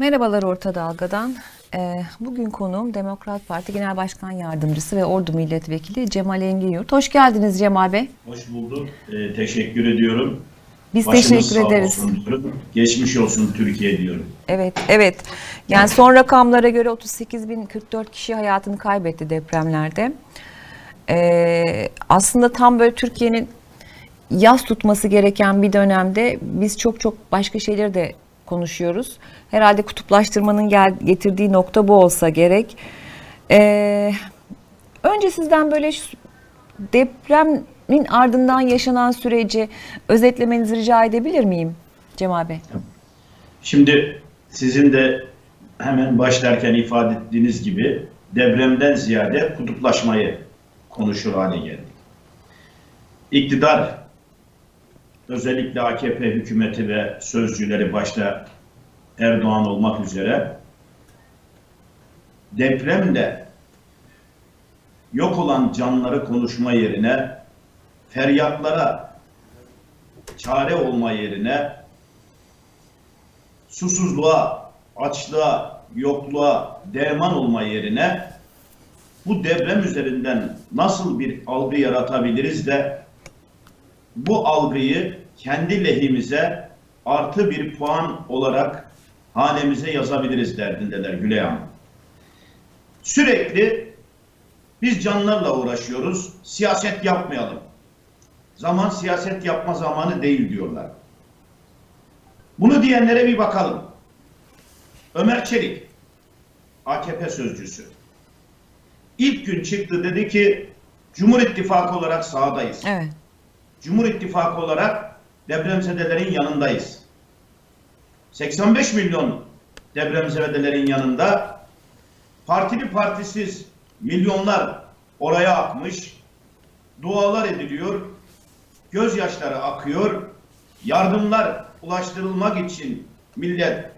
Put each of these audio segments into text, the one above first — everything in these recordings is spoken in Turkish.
Merhabalar Orta Dalga'dan. Ee, bugün konuğum Demokrat Parti Genel Başkan Yardımcısı ve Ordu Milletvekili Cemal Engin Yurt. Hoş geldiniz Cemal Bey. Hoş bulduk. Ee, teşekkür ediyorum. Biz Başınız teşekkür ederiz. olsun. Geçmiş olsun Türkiye diyorum. Evet, evet. Yani son rakamlara göre 38.044 kişi hayatını kaybetti depremlerde. Ee, aslında tam böyle Türkiye'nin yas tutması gereken bir dönemde biz çok çok başka şeyleri de konuşuyoruz. Herhalde kutuplaştırmanın gel- getirdiği nokta bu olsa gerek. Ee, önce sizden böyle depremin ardından yaşanan süreci özetlemenizi rica edebilir miyim Cemal Bey? Şimdi sizin de hemen başlarken ifade ettiğiniz gibi depremden ziyade kutuplaşmayı konuşur hale geldik. İktidar özellikle AKP hükümeti ve sözcüleri başta Erdoğan olmak üzere depremde yok olan canları konuşma yerine feryatlara çare olma yerine susuzluğa, açlığa, yokluğa derman olma yerine bu deprem üzerinden nasıl bir algı yaratabiliriz de bu algıyı kendi lehimize artı bir puan olarak hanemize yazabiliriz derdindeler Güley Hanım. Sürekli biz canlarla uğraşıyoruz, siyaset yapmayalım. Zaman siyaset yapma zamanı değil diyorlar. Bunu diyenlere bir bakalım. Ömer Çelik, AKP sözcüsü. İlk gün çıktı dedi ki Cumhur İttifakı olarak sahadayız. Evet. Cumhur İttifakı olarak depremzedelerin yanındayız. 85 milyon depremzedelerin yanında partili partisiz milyonlar oraya akmış, dualar ediliyor, gözyaşları akıyor, yardımlar ulaştırılmak için millet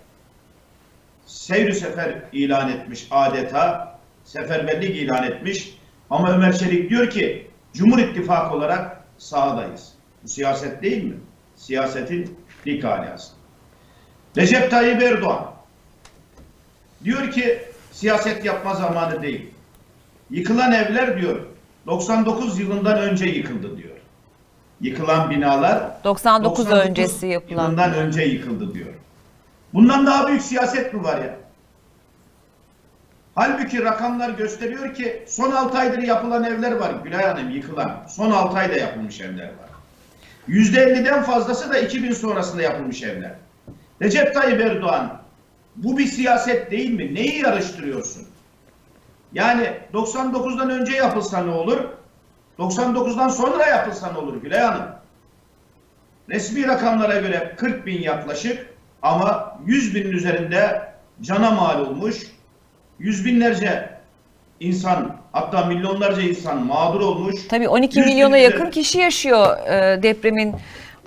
seyri sefer ilan etmiş adeta, seferberlik ilan etmiş. Ama Ömer Çelik diyor ki Cumhur İttifakı olarak sahadayız. Bu siyaset değil mi? Siyasetin dik alası. Recep Tayyip Erdoğan diyor ki siyaset yapma zamanı değil. Yıkılan evler diyor 99 yılından önce yıkıldı diyor. Yıkılan binalar 99 öncesi yapılan. yılından önce yıkıldı diyor. Bundan daha büyük siyaset mi var ya? Halbuki rakamlar gösteriyor ki son 6 aydır yapılan evler var Gülay Hanım yıkılan. Son 6 ayda yapılmış evler var. %50'den fazlası da 2000 sonrasında yapılmış evler. Recep Tayyip Erdoğan bu bir siyaset değil mi? Neyi yarıştırıyorsun? Yani 99'dan önce yapılsa ne olur? 99'dan sonra yapılsa ne olur Gülay Hanım? Resmi rakamlara göre 40 bin yaklaşık ama 100 binin üzerinde cana mal olmuş. Yüz binlerce insan hatta milyonlarca insan mağdur olmuş. Tabii 12 Yüz milyona bin yakın kişi yaşıyor e, depremin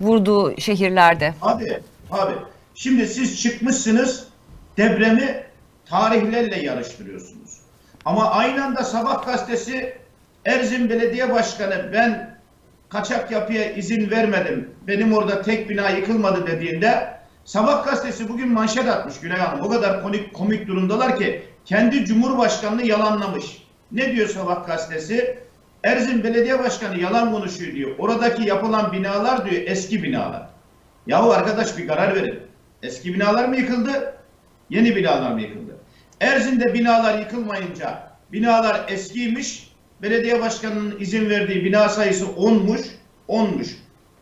vurduğu şehirlerde. Abi, abi. Şimdi siz çıkmışsınız depremi tarihlerle yarıştırıyorsunuz. Ama aynı anda Sabah gazetesi Erzin Belediye Başkanı ben kaçak yapıya izin vermedim. Benim orada tek bina yıkılmadı dediğinde Sabah gazetesi bugün manşet atmış Gülay Hanım. O kadar komik, komik durumdalar ki kendi Cumhurbaşkanını yalanlamış. Ne diyor Sabah gazetesi? Erzin Belediye Başkanı yalan konuşuyor diyor. Oradaki yapılan binalar diyor eski binalar. Yahu arkadaş bir karar verin. Eski binalar mı yıkıldı? Yeni binalar mı yıkıldı? Erzin'de binalar yıkılmayınca binalar eskiymiş. Belediye başkanının izin verdiği bina sayısı 10'muş. 10'muş.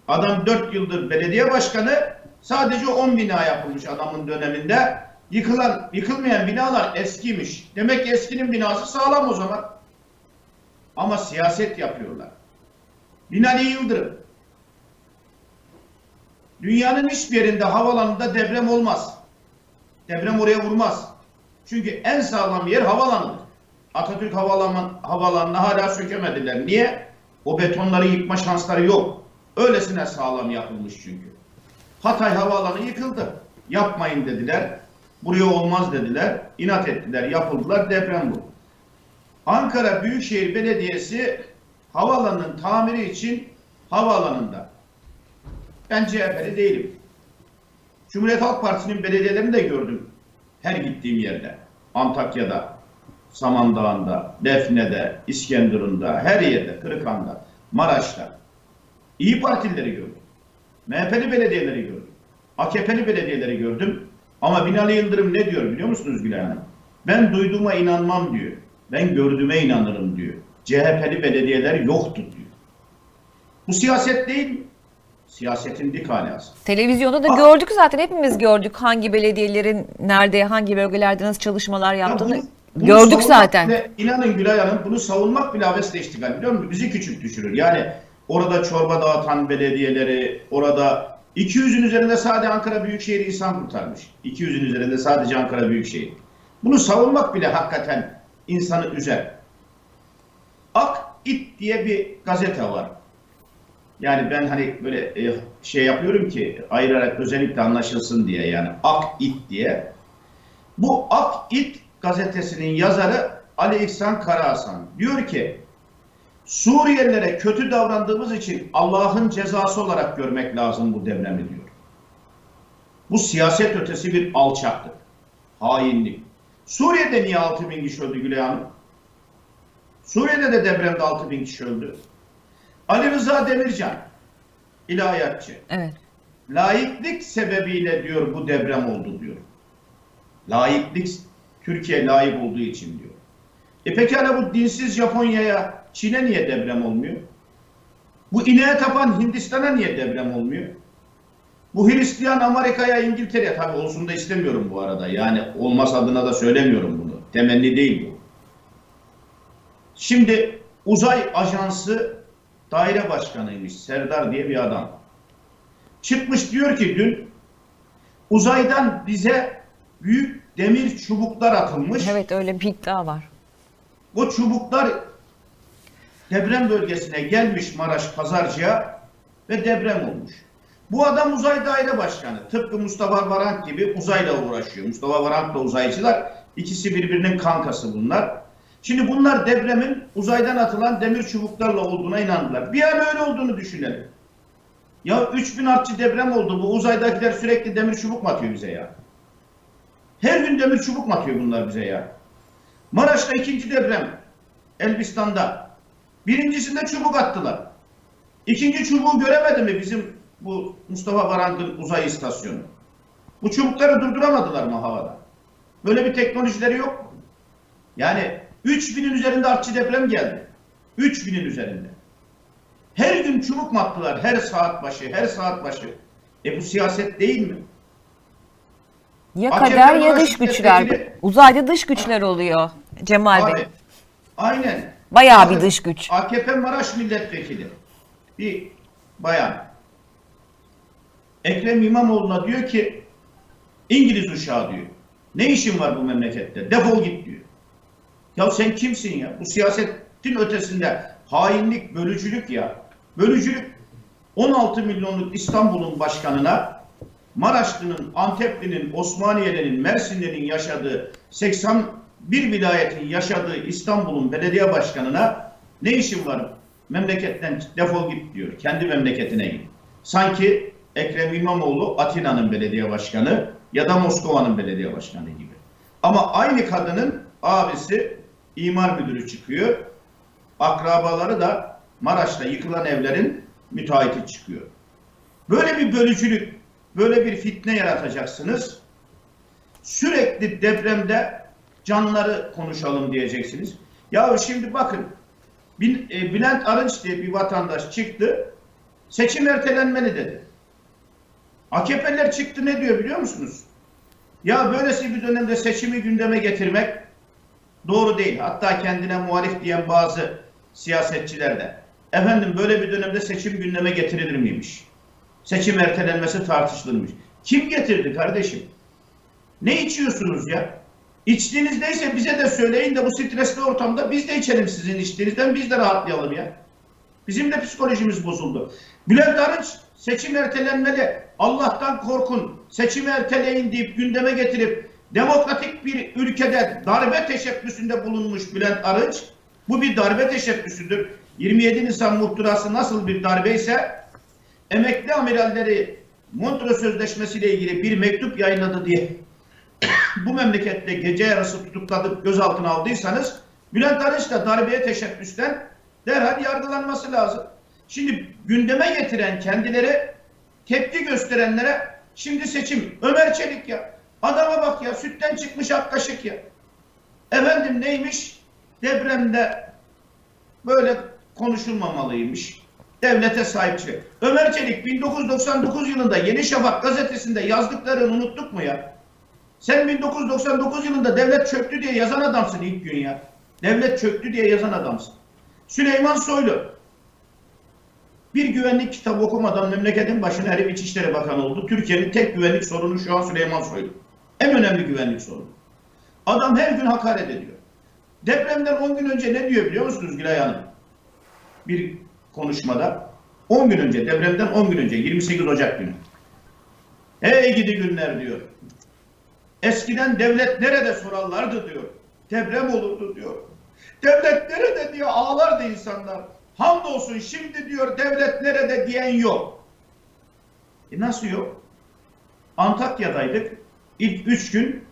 Adam 4 yıldır belediye başkanı sadece 10 bina yapılmış adamın döneminde. Yıkılan, yıkılmayan binalar eskiymiş. Demek ki eskinin binası sağlam o zaman. Ama siyaset yapıyorlar. Binali Yıldırım. Dünyanın hiçbir yerinde havalanında deprem olmaz. Deprem oraya vurmaz. Çünkü en sağlam yer havalanıdır. Atatürk havalan, havalanını hala sökemediler. Niye? O betonları yıkma şansları yok. Öylesine sağlam yapılmış çünkü. Hatay havaalanı yıkıldı. Yapmayın dediler. Buraya olmaz dediler. İnat ettiler. Yapıldılar. Deprem bu. Ankara Büyükşehir Belediyesi havaalanının tamiri için havaalanında. Ben CHP'li değilim. Cumhuriyet Halk Partisi'nin belediyelerini de gördüm. Her gittiğim yerde. Antakya'da, Samandağ'ında, Defne'de, İskenderun'da, her yerde, Kırıkhan'da, Maraş'ta. İyi Partilileri gördüm. MHP'li belediyeleri gördüm. AKP'li belediyeleri gördüm. Ama Binali Yıldırım ne diyor biliyor musunuz Gülay Hanım? Ben duyduğuma inanmam diyor. Ben gördüğüme inanırım diyor. CHP'li belediyeler yoktu diyor. Bu siyaset değil mi? Siyasetin dik alası. Televizyonda da Aa. gördük zaten hepimiz gördük hangi belediyelerin nerede hangi bölgelerde nasıl çalışmalar Ya yaptığını bunu- bunu gördük zaten. bile- inanın Gülay Hanım bunu savunmak bile abesle iştigal biliyor musunuz? Bizi küçük düşürür. Yani orada çorba dağıtan belediyeleri, orada 200'ün üzerinde sadece Ankara Büyükşehir insan kurtarmış. 200'ün üzerinde sadece Ankara Büyükşehir. Bunu savunmak bile hakikaten insanı üzer. Ak İt diye bir gazete var. Yani ben hani böyle e, şey yapıyorum ki ayırarak özellikle anlaşılsın diye yani Ak İt diye. Bu Ak İt gazetesinin yazarı Ali İhsan Karahasan diyor ki Suriyelilere kötü davrandığımız için Allah'ın cezası olarak görmek lazım bu depremi diyor. Bu siyaset ötesi bir alçaklık, hainlik. Suriye'de niye 6 bin kişi öldü Gülay Hanım? Suriye'de de depremde 6 bin kişi öldü. Ali Rıza Demircan, ilahiyatçı. Evet. Laiklik sebebiyle diyor bu deprem oldu diyor. Laiklik Türkiye layık olduğu için diyor. E pekala bu dinsiz Japonya'ya, Çin'e niye deprem olmuyor? Bu ineğe tapan Hindistan'a niye deprem olmuyor? Bu Hristiyan Amerika'ya, İngiltere'ye tabii olsun da istemiyorum bu arada. Yani olmaz adına da söylemiyorum bunu. Temenni değil bu. Şimdi uzay ajansı daire başkanıymış Serdar diye bir adam. Çıkmış diyor ki dün uzaydan bize büyük demir çubuklar atılmış. Evet öyle bir iddia var. O çubuklar deprem bölgesine gelmiş Maraş Pazarcı'ya ve deprem olmuş. Bu adam uzay daire başkanı. Tıpkı Mustafa Varank gibi uzayla uğraşıyor. Mustafa Varank da uzaycılar. İkisi birbirinin kankası bunlar. Şimdi bunlar depremin uzaydan atılan demir çubuklarla olduğuna inandılar. Bir an öyle olduğunu düşünelim. Ya 3000 artçı deprem oldu. Bu uzaydakiler sürekli demir çubuk mu atıyor bize ya? Her gün demir çubuk mu atıyor bunlar bize ya? Maraş'ta ikinci deprem. Elbistan'da. Birincisinde çubuk attılar. İkinci çubuğu göremedi mi bizim bu Mustafa Varank'ın uzay istasyonu? Bu çubukları durduramadılar mı havada? Böyle bir teknolojileri yok mu? Yani 3000'in üzerinde artçı deprem geldi. 3000'in üzerinde. Her gün çubuk mu attılar? Her saat başı, her saat başı. E bu siyaset değil mi? Ya AKP kader ya dış güçler. Uzayda dış güçler oluyor Cemal Bey. Abi, aynen. Bayağı bir dış güç. AKP Maraş milletvekili bir bayan Ekrem İmamoğlu'na diyor ki İngiliz uşağı diyor. Ne işin var bu memlekette? Defol git diyor. Ya sen kimsin ya? Bu siyasetin ötesinde hainlik, bölücülük ya. Bölücülük 16 milyonluk İstanbul'un başkanına Maraşlı'nın, Antepli'nin, Osmaniye'nin, Mersinli'nin yaşadığı 81 vilayetin yaşadığı İstanbul'un belediye başkanına ne işin var? Memleketten defol git diyor. Kendi memleketine git. Sanki Ekrem İmamoğlu Atina'nın belediye başkanı ya da Moskova'nın belediye başkanı gibi. Ama aynı kadının abisi imar müdürü çıkıyor. Akrabaları da Maraş'ta yıkılan evlerin müteahhiti çıkıyor. Böyle bir bölücülük, böyle bir fitne yaratacaksınız. Sürekli depremde canları konuşalım diyeceksiniz. Ya şimdi bakın e, Bülent Arınç diye bir vatandaş çıktı. Seçim ertelenmeli dedi. AKP'liler çıktı ne diyor biliyor musunuz? Ya böylesi bir dönemde seçimi gündeme getirmek doğru değil. Hatta kendine muhalif diyen bazı siyasetçiler de. Efendim böyle bir dönemde seçim gündeme getirilir miymiş? Seçim ertelenmesi tartışılırmış. Kim getirdi kardeşim? Ne içiyorsunuz ya? İçtiğiniz neyse bize de söyleyin de bu stresli ortamda biz de içelim sizin içtiğinizden biz de rahatlayalım ya. Bizim de psikolojimiz bozuldu. Bülent Arınç seçim ertelenmeli. Allah'tan korkun. Seçimi erteleyin deyip gündeme getirip demokratik bir ülkede darbe teşebbüsünde bulunmuş Bülent Arınç. Bu bir darbe teşebbüsüdür. 27 Nisan muhtırası nasıl bir darbe ise emekli amiralleri Montreux Sözleşmesi ile ilgili bir mektup yayınladı diye bu memlekette gece yarısı tutukladık gözaltına aldıysanız Bülent Arınç da darbeye teşebbüsten derhal yargılanması lazım. Şimdi gündeme getiren kendileri tepki gösterenlere şimdi seçim. Ömer Çelik ya. Adama bak ya sütten çıkmış ak kaşık ya. Efendim neymiş? Depremde böyle konuşulmamalıymış. Devlete sahip çıkıyor. Ömer Çelik 1999 yılında Yeni Şafak gazetesinde yazdıklarını unuttuk mu ya? Sen 1999 yılında devlet çöktü diye yazan adamsın ilk gün ya. Devlet çöktü diye yazan adamsın. Süleyman Soylu bir güvenlik kitabı okumadan memleketin başına herif İçişleri Bakanı oldu. Türkiye'nin tek güvenlik sorunu şu an Süleyman Soylu. En önemli güvenlik sorunu. Adam her gün hakaret ediyor. Depremden 10 gün önce ne diyor biliyor musunuz Gülay Hanım? Bir konuşmada 10 gün önce, depremden 10 gün önce 28 Ocak günü. Hey gidi günler diyor. Eskiden devlet nerede sorarlardı diyor. Deprem olurdu diyor. Devlet nerede diyor ağlardı insanlar. Hamdolsun şimdi diyor devlet nerede diyen yok. E nasıl yok? Antakya'daydık. İlk üç gün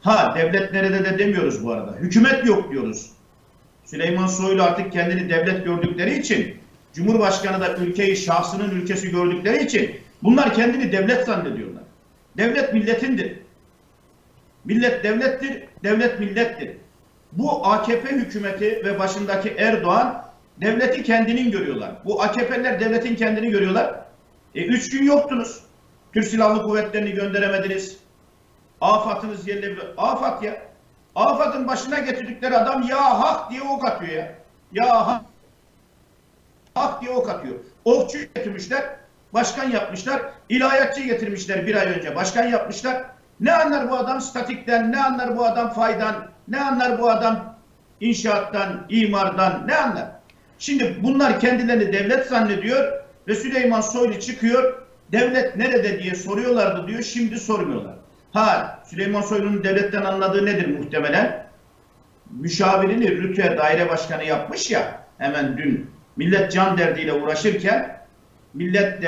ha devlet nerede de demiyoruz bu arada. Hükümet yok diyoruz. Süleyman Soylu artık kendini devlet gördükleri için Cumhurbaşkanı da ülkeyi şahsının ülkesi gördükleri için bunlar kendini devlet zannediyorlar. Devlet milletindir. Millet devlettir, devlet millettir. Bu AKP hükümeti ve başındaki Erdoğan devleti kendinin görüyorlar. Bu AKP'ler devletin kendini görüyorlar. E, üç gün yoktunuz. Türk Silahlı Kuvvetleri'ni gönderemediniz. Afatınız bir... Afat ya. Afat'ın başına getirdikleri adam ya hak diye ok atıyor ya. Ya hak, hak diye ok atıyor. Okçu getirmişler. Başkan yapmışlar. İlahiyatçı getirmişler bir ay önce. Başkan yapmışlar. Ne anlar bu adam statikten, ne anlar bu adam faydan, ne anlar bu adam inşaattan, imardan, ne anlar? Şimdi bunlar kendilerini devlet zannediyor ve Süleyman Soylu çıkıyor, devlet nerede diye soruyorlardı diyor, şimdi sormuyorlar. Ha, Süleyman Soylu'nun devletten anladığı nedir muhtemelen? Müşavirini Rütü'ye daire başkanı yapmış ya, hemen dün millet can derdiyle uğraşırken, millet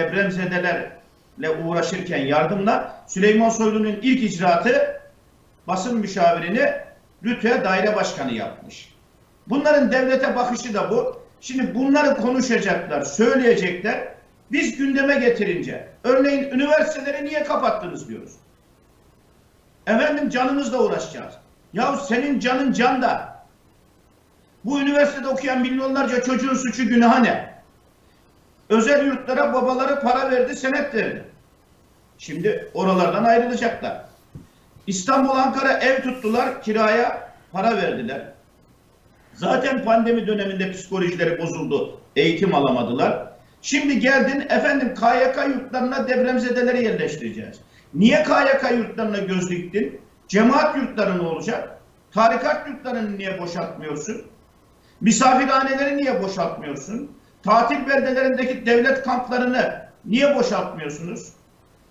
depremzedelerle uğraşırken yardımla Süleyman Soylu'nun ilk icraatı basın müşavirini Rütü'ye daire başkanı yapmış. Bunların devlete bakışı da bu. Şimdi bunları konuşacaklar, söyleyecekler. Biz gündeme getirince, örneğin üniversiteleri niye kapattınız diyoruz. Efendim canımızla uğraşacağız. Ya senin canın can da. Bu üniversitede okuyan milyonlarca çocuğun suçu günahı ne? Özel yurtlara babaları para verdi, senet verdi. Şimdi oralardan ayrılacaklar. İstanbul, Ankara ev tuttular, kiraya para verdiler. Zaten pandemi döneminde psikolojileri bozuldu, eğitim alamadılar. Şimdi geldin efendim KYK yurtlarına depremzedeleri yerleştireceğiz. Niye KYK yurtlarına göz diktin? Cemaat yurtları ne olacak? Tarikat yurtlarını niye boşaltmıyorsun? Misafirhaneleri niye boşaltmıyorsun? Tatil beldelerindeki devlet kamplarını niye boşaltmıyorsunuz?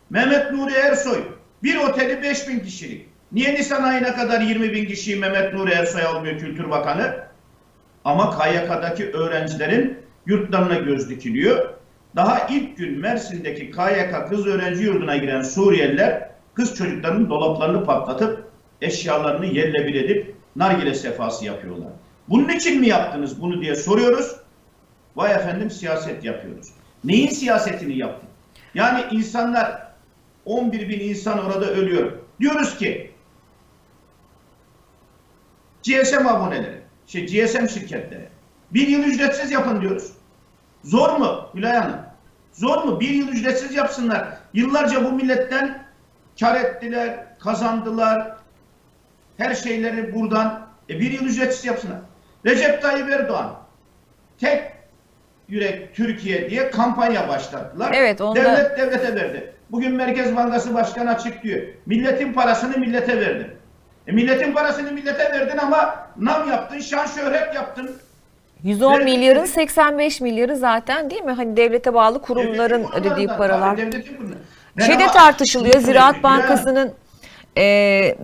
Mehmet Nuri Ersoy bir oteli 5 bin kişilik. Niye Nisan ayına kadar 20 bin kişiyi Mehmet Nuri Ersoy almıyor Kültür Bakanı? Ama KYK'daki öğrencilerin yurtlarına göz dikiliyor. Daha ilk gün Mersin'deki KYK kız öğrenci yurduna giren Suriyeliler kız çocuklarının dolaplarını patlatıp eşyalarını yerle bir edip nargile sefası yapıyorlar. Bunun için mi yaptınız bunu diye soruyoruz. Vay efendim siyaset yapıyoruz. Neyin siyasetini yaptık? Yani insanlar 11 bin insan orada ölüyor. Diyoruz ki GSM aboneleri, şey GSM şirketleri bir yıl ücretsiz yapın diyoruz. Zor mu Hülay Hanım? Zor mu? Bir yıl ücretsiz yapsınlar. Yıllarca bu milletten kar ettiler, kazandılar. Her şeyleri buradan e, bir yıl ücretsiz yapsınlar. Recep Tayyip Erdoğan tek yürek Türkiye diye kampanya başlattılar. Evet, onda... Devlet devlete verdi. Bugün Merkez Bankası Başkanı açıklıyor. Milletin parasını millete verdin. E, milletin parasını millete verdin ama nam yaptın, şan şöhret yaptın. 110 devletin, milyarın 85 milyarı zaten değil mi? Hani devlete bağlı kurumların ödediği paralar. Şey de tartışılıyor. Ziraat Bankası'nın e,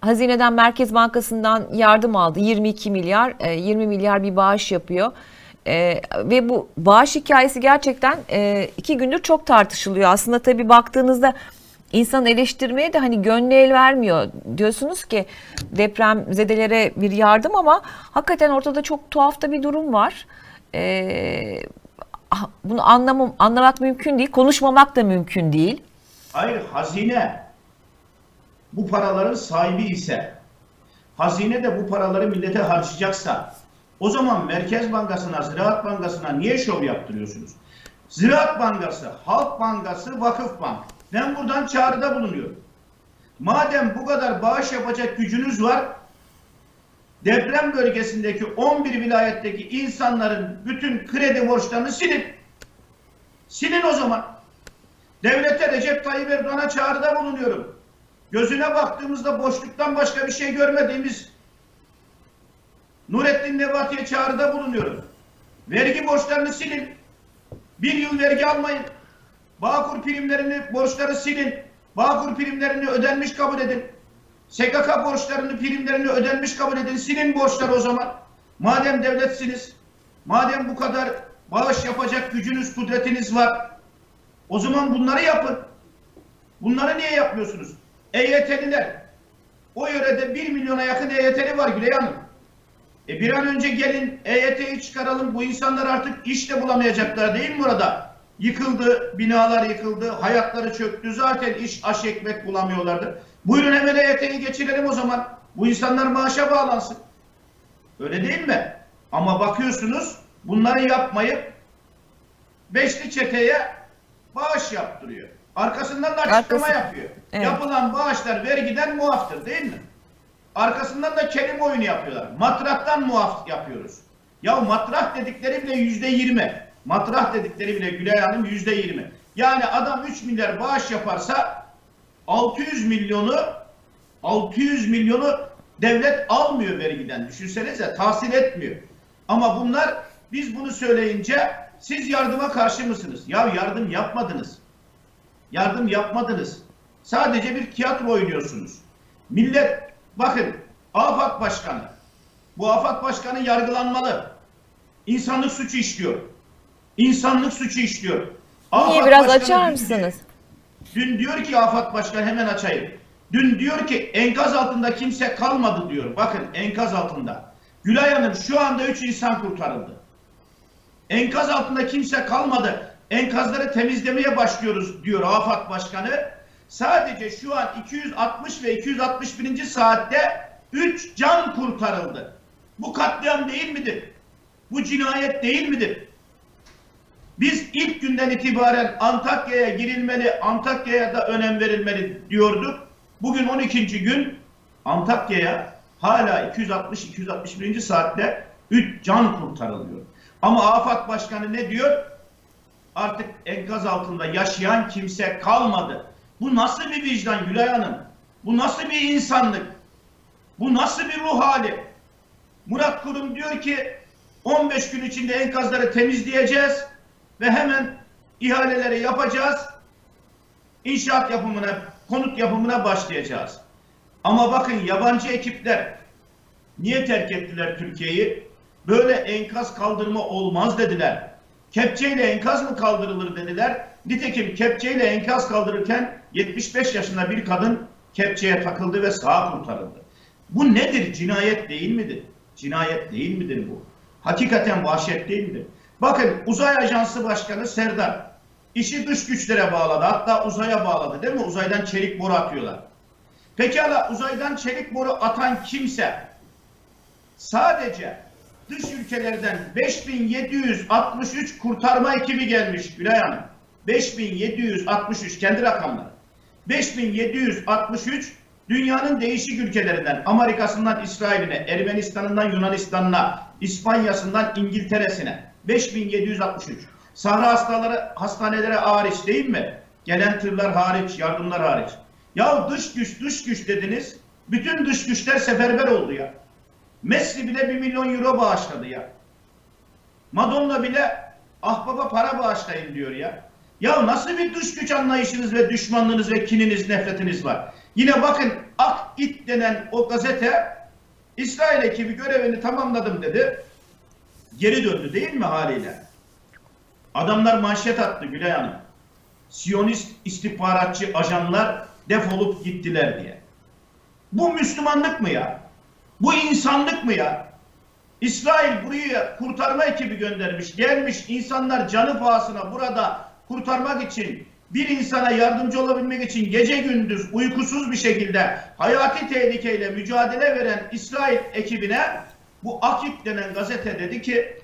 Hazineden Merkez Bankası'ndan yardım aldı. 22 milyar, e, 20 milyar bir bağış yapıyor. E, ve bu bağış hikayesi gerçekten e, iki gündür çok tartışılıyor. Aslında tabii baktığınızda insan eleştirmeye de hani gönlü el vermiyor. Diyorsunuz ki deprem zedelere bir yardım ama hakikaten ortada çok tuhaf da bir durum var. Ah, bunu anlamam, anlamak mümkün değil, konuşmamak da mümkün değil. Hayır hazine bu paraların sahibi ise hazine de bu paraları millete harcayacaksa o zaman Merkez Bankası'na, Ziraat Bankası'na niye şov yaptırıyorsunuz? Ziraat Bankası, Halk Bankası, Vakıf Bank. Ben buradan çağrıda bulunuyorum. Madem bu kadar bağış yapacak gücünüz var, deprem bölgesindeki 11 vilayetteki insanların bütün kredi borçlarını silin. Silin o zaman. Devlete Recep Tayyip Erdoğan'a çağrıda bulunuyorum. Gözüne baktığımızda boşluktan başka bir şey görmediğimiz Nurettin Nebati'ye çağrıda bulunuyorum. Vergi borçlarını silin. Bir yıl vergi almayın. Bağkur primlerini, borçları silin. Bağkur primlerini ödenmiş kabul edin. SGK borçlarını, primlerini ödenmiş kabul edin. Silin borçları o zaman. Madem devletsiniz, madem bu kadar bağış yapacak gücünüz, kudretiniz var, o zaman bunları yapın. Bunları niye yapmıyorsunuz? EYT'liler. O yörede 1 milyona yakın EYT'li var Güley Hanım. E bir an önce gelin EYT'yi çıkaralım. Bu insanlar artık iş de bulamayacaklar değil mi burada? Yıkıldı, binalar yıkıldı, hayatları çöktü. Zaten iş aş ekmek bulamıyorlardı. Buyurun hemen EYT'yi geçirelim o zaman. Bu insanlar maaşa bağlansın. Öyle değil mi? Ama bakıyorsunuz bunları yapmayıp beşli çeteye bağış yaptırıyor. Arkasından da açıklama Arkası- yapıyor. Evet. Yapılan bağışlar vergiden muaftır değil mi? Arkasından da kelime oyunu yapıyorlar. Matrahtan muaf yapıyoruz. Ya matrah dedikleri bile yüzde yirmi. Matrah dedikleri bile Gülay Hanım yüzde yirmi. Yani adam 3 milyar bağış yaparsa 600 milyonu 600 milyonu devlet almıyor vergiden. Düşünsenize tahsil etmiyor. Ama bunlar biz bunu söyleyince siz yardıma karşı mısınız? Ya yardım yapmadınız. Yardım yapmadınız. Sadece bir tiyatro oynuyorsunuz. Millet bakın AFAD Başkanı bu AFAD Başkanı yargılanmalı. İnsanlık suçu işliyor. İnsanlık suçu işliyor. Niye AFAD biraz Başkanı açar dün- mısınız? Dün diyor ki AFAD Başkanı hemen açayım. Dün diyor ki enkaz altında kimse kalmadı diyor. Bakın enkaz altında. Gülay Hanım şu anda 3 insan kurtarıldı. Enkaz altında kimse kalmadı. Enkazları temizlemeye başlıyoruz diyor AFAD Başkanı. Sadece şu an 260 ve 261. saatte 3 can kurtarıldı. Bu katliam değil midir? Bu cinayet değil midir? Biz ilk günden itibaren Antakya'ya girilmeli, Antakya'ya da önem verilmeli diyorduk. Bugün 12. gün Antakya'ya hala 260-261. saatte 3 can kurtarılıyor. Ama AFAD Başkanı ne diyor? Artık enkaz altında yaşayan kimse kalmadı. Bu nasıl bir vicdan Gülay Hanım? Bu nasıl bir insanlık? Bu nasıl bir ruh hali? Murat Kurum diyor ki 15 gün içinde enkazları temizleyeceğiz ve hemen ihaleleri yapacağız. İnşaat yapımına, konut yapımına başlayacağız. Ama bakın yabancı ekipler niye terk ettiler Türkiye'yi? Böyle enkaz kaldırma olmaz dediler. Kepçeyle enkaz mı kaldırılır dediler. Nitekim kepçeyle enkaz kaldırırken 75 yaşında bir kadın kepçeye takıldı ve sağ kurtarıldı. Bu nedir? Cinayet değil midir? Cinayet değil midir bu? Hakikaten vahşet değil midir? Bakın uzay ajansı başkanı Serdar işi dış güçlere bağladı. Hatta uzaya bağladı değil mi? Uzaydan çelik boru atıyorlar. Pekala uzaydan çelik boru atan kimse sadece dış ülkelerden 5763 kurtarma ekibi gelmiş Gülay Hanım. 5763 kendi rakamları. 5763 dünyanın değişik ülkelerinden Amerika'sından İsrail'ine, Ermenistan'ından Yunanistan'ına, İspanya'sından İngiltere'sine 5763. Sahra hastaları hastanelere hariç değil mi? Gelen tırlar hariç, yardımlar hariç. Ya dış güç, dış güç dediniz. Bütün dış güçler seferber oldu ya. Messi bile 1 milyon euro bağışladı ya. Madonna bile ah baba para bağışlayın diyor ya. Ya nasıl bir dış güç anlayışınız ve düşmanlığınız ve kininiz, nefretiniz var? Yine bakın Ak İt denen o gazete İsrail ekibi görevini tamamladım dedi. Geri döndü değil mi haliyle? Adamlar manşet attı Gülay Hanım. Siyonist istihbaratçı ajanlar defolup gittiler diye. Bu Müslümanlık mı ya? Bu insanlık mı ya? İsrail buraya kurtarma ekibi göndermiş. Gelmiş insanlar canı pahasına burada kurtarmak için bir insana yardımcı olabilmek için gece gündüz uykusuz bir şekilde hayati tehlikeyle mücadele veren İsrail ekibine bu Akit denen gazete dedi ki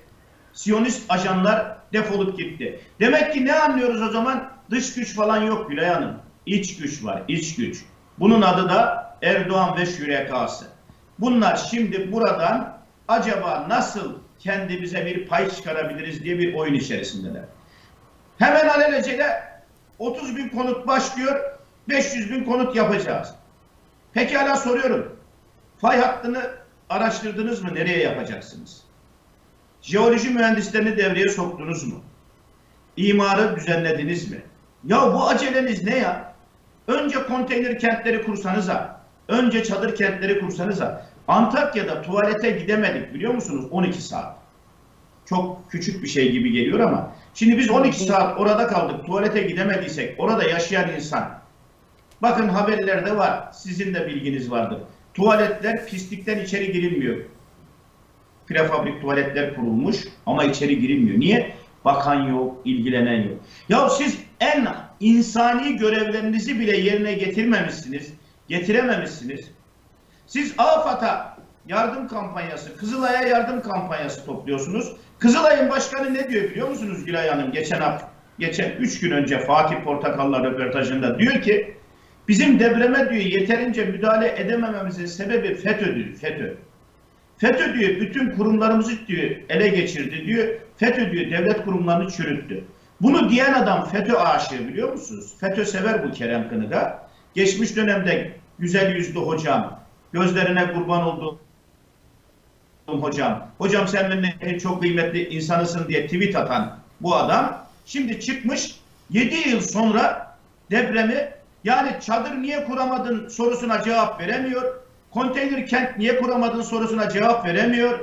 Siyonist ajanlar defolup gitti. Demek ki ne anlıyoruz o zaman? Dış güç falan yok Gülay Hanım. İç güç var, iç güç. Bunun adı da Erdoğan ve şürekası. Bunlar şimdi buradan acaba nasıl kendimize bir pay çıkarabiliriz diye bir oyun içerisindeler. Hemen alelacele 30 bin konut başlıyor, 500 bin konut yapacağız. Pekala soruyorum. Fay hattını araştırdınız mı? Nereye yapacaksınız? Jeoloji mühendislerini devreye soktunuz mu? İmarı düzenlediniz mi? Ya bu aceleniz ne ya? Önce konteyner kentleri kursanıza. Önce çadır kentleri kursanıza. Antakya'da tuvalete gidemedik biliyor musunuz? 12 saat. Çok küçük bir şey gibi geliyor ama. Şimdi biz 12 saat orada kaldık. Tuvalete gidemediysek orada yaşayan insan. Bakın haberlerde var. Sizin de bilginiz vardır. Tuvaletler pislikten içeri girilmiyor. Prefabrik tuvaletler kurulmuş ama içeri girilmiyor. Niye? Bakan yok, ilgilenen yok. Ya siz en insani görevlerinizi bile yerine getirmemişsiniz, getirememişsiniz. Siz AFAD'a yardım kampanyası, Kızılay'a yardım kampanyası topluyorsunuz. Kızılay'ın başkanı ne diyor biliyor musunuz Gülay Hanım? Geçen hafta, geçen 3 gün önce Fatih Portakal'la röportajında diyor ki bizim depreme diyor yeterince müdahale edemememizin sebebi FETÖ diyor, FETÖ. FETÖ diyor bütün kurumlarımızı diyor ele geçirdi diyor. FETÖ diyor devlet kurumlarını çürüttü. Bunu diyen adam FETÖ aşığı biliyor musunuz? FETÖ sever bu Kerem Kınık'a. Geçmiş dönemde güzel yüzlü hocam, gözlerine kurban olduğum hocam. Hocam sen benim çok kıymetli insanısın diye tweet atan bu adam şimdi çıkmış 7 yıl sonra depremi yani çadır niye kuramadın sorusuna cevap veremiyor. Konteyner kent niye kuramadın sorusuna cevap veremiyor.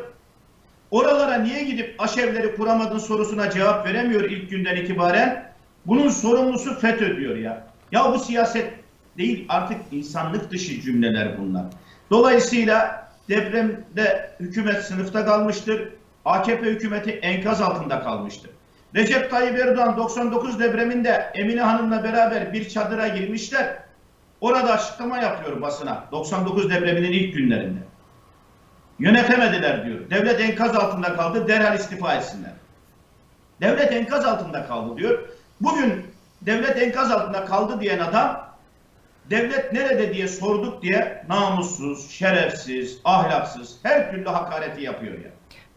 Oralara niye gidip aşevleri kuramadın sorusuna cevap veremiyor ilk günden itibaren. Bunun sorumlusu FETÖ diyor ya. Ya bu siyaset değil artık insanlık dışı cümleler bunlar. Dolayısıyla depremde hükümet sınıfta kalmıştır. AKP hükümeti enkaz altında kalmıştır. Recep Tayyip Erdoğan 99 depreminde Emine Hanım'la beraber bir çadıra girmişler. Orada açıklama yapıyor basına 99 depreminin ilk günlerinde. Yönetemediler diyor. Devlet enkaz altında kaldı derhal istifa etsinler. Devlet enkaz altında kaldı diyor. Bugün devlet enkaz altında kaldı diyen adam devlet nerede diye sorduk diye namussuz, şerefsiz, ahlaksız her türlü hakareti yapıyor ya.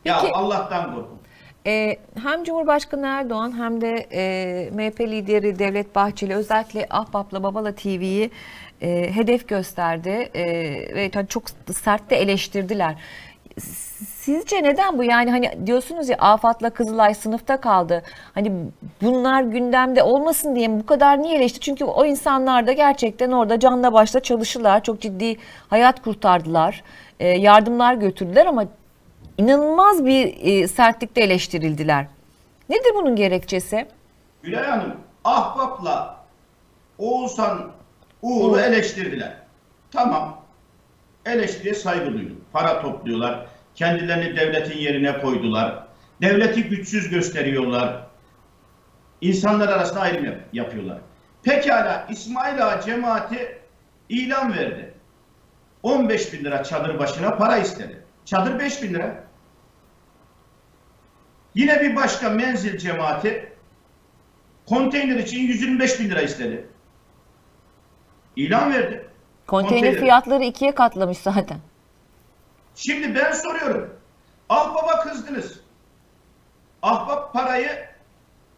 Ya Peki- Allah'tan korkun. Ee, hem Cumhurbaşkanı Erdoğan hem de e, MHP lideri Devlet Bahçeli özellikle Ahbap'la Babala TV'yi e, hedef gösterdi e, ve çok sert de eleştirdiler. Sizce neden bu? Yani hani diyorsunuz ya Afat'la Kızılay sınıfta kaldı. Hani bunlar gündemde olmasın diye bu kadar niye eleşti? Çünkü o insanlar da gerçekten orada canla başla çalışırlar. Çok ciddi hayat kurtardılar. e, yardımlar götürdüler ama inanılmaz bir e, sertlikte eleştirildiler. Nedir bunun gerekçesi? Gülay Hanım Ahbap'la Oğuzhan Uğur'u eleştirdiler. Tamam. Eleştiriye saygı duydum. Para topluyorlar. Kendilerini devletin yerine koydular. Devleti güçsüz gösteriyorlar. İnsanlar arasında ayrım yap- yapıyorlar. Pekala İsmail Ağa cemaati ilan verdi. 15 bin lira çadır başına para istedi. Çadır 5 bin lira. Yine bir başka menzil cemaati konteyner için 125 bin lira istedi. İlan verdi. Konteyner Konteyner. fiyatları ikiye katlamış zaten. Şimdi ben soruyorum. Ahbap'a kızdınız. Ahbap parayı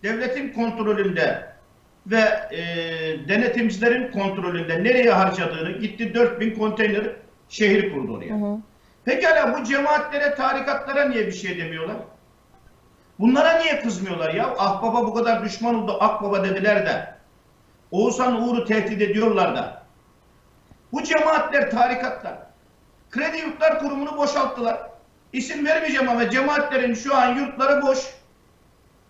devletin kontrolünde ve e, denetimcilerin kontrolünde nereye harcadığını gitti 4000 konteyner şehir kurdu oraya. Pekala bu cemaatlere, tarikatlara niye bir şey demiyorlar? Bunlara niye kızmıyorlar ya? Ahbaba bu kadar düşman oldu, Akbaba dediler de. Oğuzhan Uğur'u tehdit ediyorlar da. Bu cemaatler, tarikatlar. Kredi Yurtlar Kurumu'nu boşalttılar. İsim vermeyeceğim ama cemaatlerin şu an yurtları boş.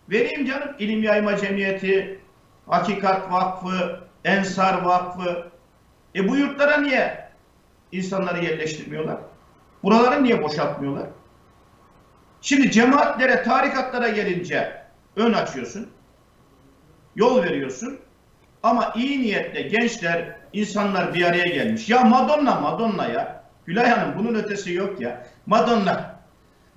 Vereyim canım. İlim Yayma Cemiyeti, Hakikat Vakfı, Ensar Vakfı. E bu yurtlara niye insanları yerleştirmiyorlar? Buraları niye boşaltmıyorlar? Şimdi cemaatlere, tarikatlara gelince ön açıyorsun. Yol veriyorsun. Ama iyi niyetle gençler, insanlar bir araya gelmiş. Ya Madonna, Madonna ya. Gülay Hanım bunun ötesi yok ya. Madonna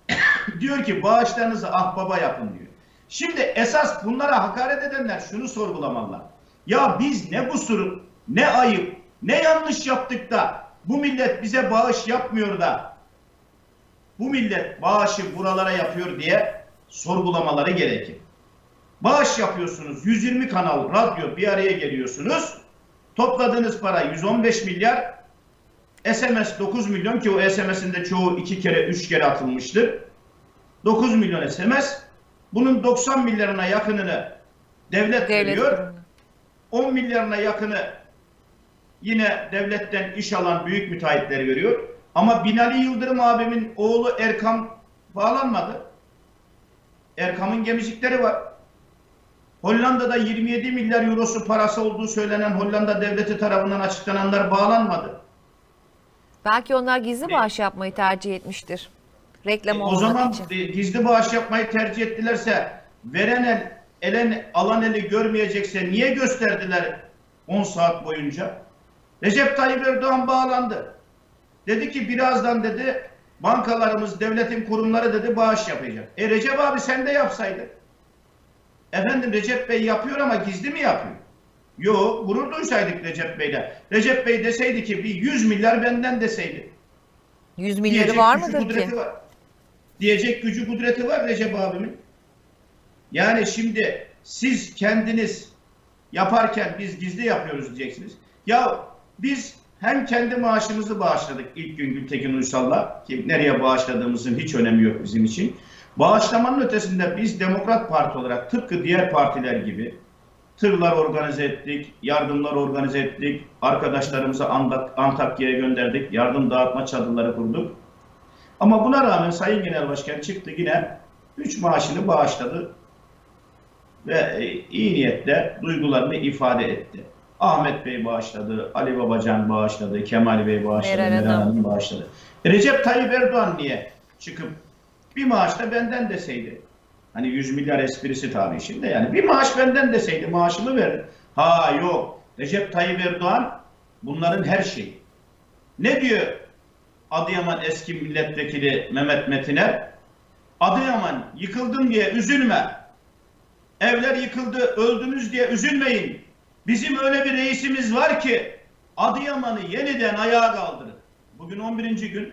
diyor ki bağışlarınızı ahbaba yapın diyor. Şimdi esas bunlara hakaret edenler şunu sorgulamalılar. Ya biz ne kusur, ne ayıp, ne yanlış yaptık da bu millet bize bağış yapmıyor da bu millet bağışı buralara yapıyor diye sorgulamaları gerekir. Bağış yapıyorsunuz. 120 kanal radyo bir araya geliyorsunuz. Topladığınız para 115 milyar. SMS 9 milyon ki o SMS'in de çoğu iki kere üç kere atılmıştır. 9 milyon SMS. Bunun 90 milyarına yakınını devlet, Devlet veriyor. kurumuna. 10 milyarına yakını yine devletten iş alan büyük müteahhitleri veriyor. Ama Binali Yıldırım abimin oğlu Erkam bağlanmadı. Erkam'ın gemicikleri var. Hollanda'da 27 milyar eurosu parası olduğu söylenen Hollanda devleti tarafından açıklananlar bağlanmadı. Belki onlar gizli bağış yapmayı tercih etmiştir. Reklam E, o olmak zaman için. e, gizli bağış yapmayı tercih ettilerse veren el, elen, alan eli görmeyecekse niye gösterdiler 10 saat boyunca? Recep Tayyip Erdoğan bağlandı. Dedi ki birazdan dedi bankalarımız, devletin kurumları dedi bağış yapacak. E Recep abi sen de yapsaydın. Efendim Recep Bey yapıyor ama gizli mi yapıyor? Yo gurur duysaydık Recep Bey'le. Recep Bey deseydi ki bir 100 milyar benden deseydi. 100 milyarı Diyecek var mıdır ki? Var. Diyecek gücü kudreti var Recep abimin. Yani şimdi siz kendiniz yaparken biz gizli yapıyoruz diyeceksiniz. Ya biz hem kendi maaşımızı bağışladık ilk gün Gültekin Uysal'la ki nereye bağışladığımızın hiç önemi yok bizim için. Bağışlamanın ötesinde biz Demokrat Parti olarak tıpkı diğer partiler gibi tırlar organize ettik, yardımlar organize ettik, arkadaşlarımızı Antakya'ya gönderdik, yardım dağıtma çadırları kurduk. Ama buna rağmen Sayın Genel Başkan çıktı yine 3 maaşını bağışladı ve e, iyi niyetle duygularını ifade etti. Ahmet Bey bağışladı, Ali Babacan bağışladı, Kemal Bey bağışladı, Meral Hanım. Bağışladı. Recep Tayyip Erdoğan niye çıkıp bir maaş da benden deseydi? Hani 100 milyar esprisi tabii şimdi yani. Bir maaş benden deseydi maaşımı verir. Ha yok. Recep Tayyip Erdoğan bunların her şeyi. Ne diyor Adıyaman eski milletvekili Mehmet Metiner? Adıyaman yıkıldım diye üzülme. Evler yıkıldı, öldünüz diye üzülmeyin. Bizim öyle bir reisimiz var ki Adıyaman'ı yeniden ayağa kaldırır. Bugün 11. gün.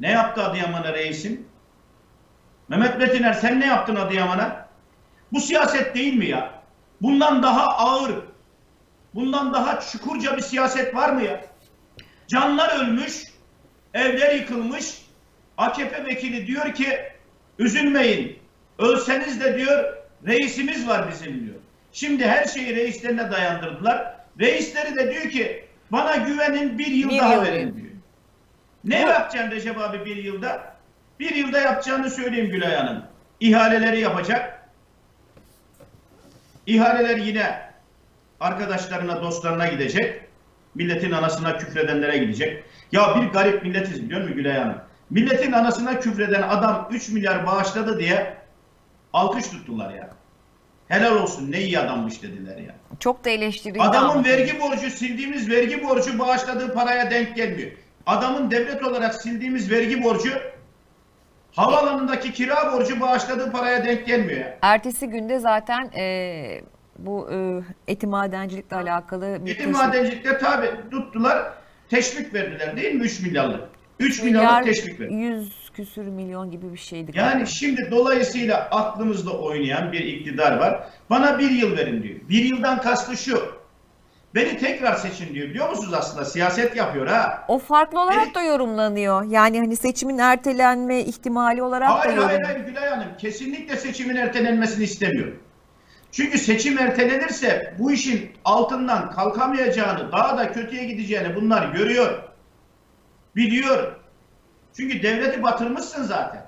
Ne yaptı Adıyaman'a reisim? Mehmet Metiner sen ne yaptın Adıyaman'a? Bu siyaset değil mi ya? Bundan daha ağır, bundan daha çukurca bir siyaset var mı ya? Canlar ölmüş, evler yıkılmış. AKP vekili diyor ki üzülmeyin. Ölseniz de diyor reisimiz var bizim diyor. Şimdi her şeyi reislerine dayandırdılar. Reisleri de diyor ki bana güvenin bir yıl Bir daha yıl verin diyor. diyor. Ne yapacaksın Recep abi bir yılda? Bir yılda yapacağını söyleyeyim Gülay Hanım. İhaleleri yapacak. İhaleler yine arkadaşlarına, dostlarına gidecek. Milletin anasına küfredenlere gidecek. Ya bir garip milletiz biliyor musun Gülay Hanım? Milletin anasına küfreden adam 3 milyar bağışladı diye alkış tuttular ya. Helal olsun ne iyi adammış dediler ya. Çok da eleştirildi. Adamın ama. vergi borcu sildiğimiz vergi borcu bağışladığı paraya denk gelmiyor. Adamın devlet olarak sildiğimiz vergi borcu havaalanındaki kira borcu bağışladığı paraya denk gelmiyor. Ertesi günde zaten e, bu e, eti madencilikle alakalı bir Yetim teşvik- madencilikte tabi tuttular teşvik verdiler değil mi 3 milyarlık? 3 milyar milyarlık teşvik verdiler. 100 küsür milyon gibi bir şeydi. Yani galiba. şimdi dolayısıyla aklımızda oynayan bir iktidar var. Bana bir yıl verin diyor. Bir yıldan kastı şu. Beni tekrar seçin diyor. Biliyor musunuz aslında siyaset yapıyor ha. O farklı olarak Evet. da yorumlanıyor. Yani hani seçimin ertelenme ihtimali olarak da Hayır hayır yorumlanıyor. hayır Gülay Hanım kesinlikle seçimin ertelenmesini istemiyor. Çünkü seçim ertelenirse bu işin altından kalkamayacağını, daha da kötüye gideceğini bunlar görüyor. Biliyor. Çünkü devleti batırmışsın zaten.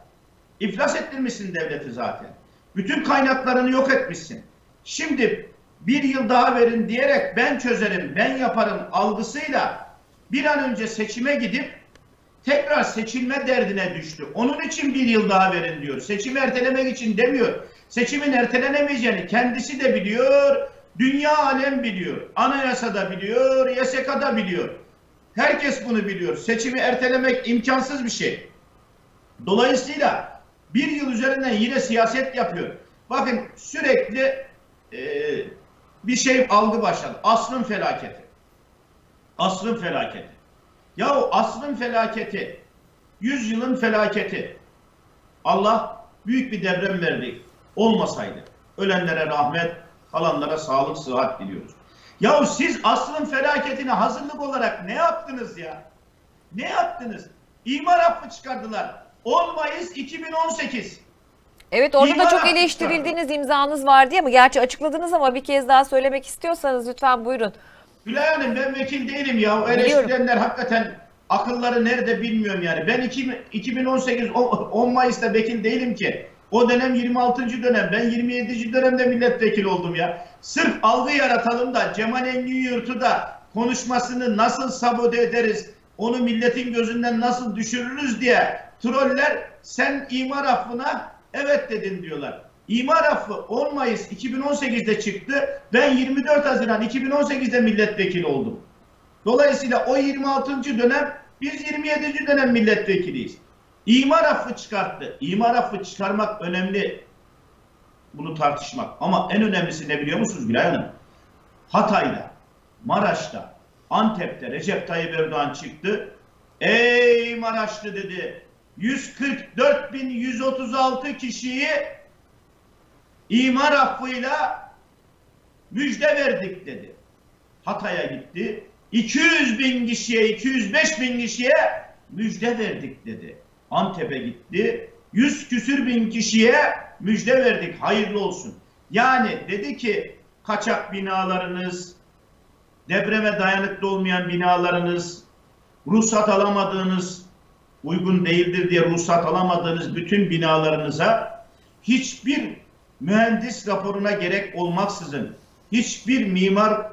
İflas ettirmişsin devleti zaten. Bütün kaynaklarını yok etmişsin. Şimdi bir yıl daha verin diyerek ben çözerim, ben yaparım algısıyla bir an önce seçime gidip tekrar seçilme derdine düştü. Onun için bir yıl daha verin diyor. Seçimi ertelemek için demiyor. Seçimin ertelenemeyeceğini kendisi de biliyor. Dünya alem biliyor. Anayasa da biliyor. YSK da biliyor. Herkes bunu biliyor. Seçimi ertelemek imkansız bir şey. Dolayısıyla bir yıl üzerinden yine siyaset yapıyor. Bakın sürekli e, bir şey algı başladı. Asrın felaketi. Asrın felaketi. Yahu asrın felaketi, yüzyılın felaketi. Allah büyük bir deprem verdi. Olmasaydı. Ölenlere rahmet, kalanlara sağlık, sıhhat diliyoruz. Yahu siz asrın felaketine hazırlık olarak ne yaptınız ya? Ne yaptınız? İmar affı çıkardılar. 10 Mayıs 2018. Evet orada İmar da çok eleştirildiğiniz imzanız vardı ama gerçi açıkladınız ama bir kez daha söylemek istiyorsanız lütfen buyurun. Gülay Hanım ben vekil değilim ya. O Biliyorum. eleştirenler hakikaten akılları nerede bilmiyorum yani. Ben iki- 2018 o- 10 Mayıs'ta vekil değilim ki. O dönem 26. dönem. Ben 27. dönemde milletvekili oldum ya. Sırf algı yaratalım da Cemal Engin Yurt'u da konuşmasını nasıl sabote ederiz, onu milletin gözünden nasıl düşürürüz diye troller sen imar affına evet dedin diyorlar. İmar affı 10 Mayıs 2018'de çıktı. Ben 24 Haziran 2018'de milletvekili oldum. Dolayısıyla o 26. dönem biz 27. dönem milletvekiliyiz. İmar affı çıkarttı. İmar affı çıkarmak önemli. Bunu tartışmak. Ama en önemlisi ne biliyor musunuz Gülay Hanım? Hatay'da, Maraş'ta, Antep'te Recep Tayyip Erdoğan çıktı. Ey Maraşlı dedi. 144.136 kişiyi imar affıyla müjde verdik dedi. Hatay'a gitti. 200 bin kişiye, 205 bin kişiye müjde verdik dedi. Antep'e gitti. 100 küsür bin kişiye müjde verdik. Hayırlı olsun. Yani dedi ki kaçak binalarınız, depreme dayanıklı olmayan binalarınız, ruhsat alamadığınız, uygun değildir diye ruhsat alamadığınız bütün binalarınıza hiçbir mühendis raporuna gerek olmaksızın, hiçbir mimar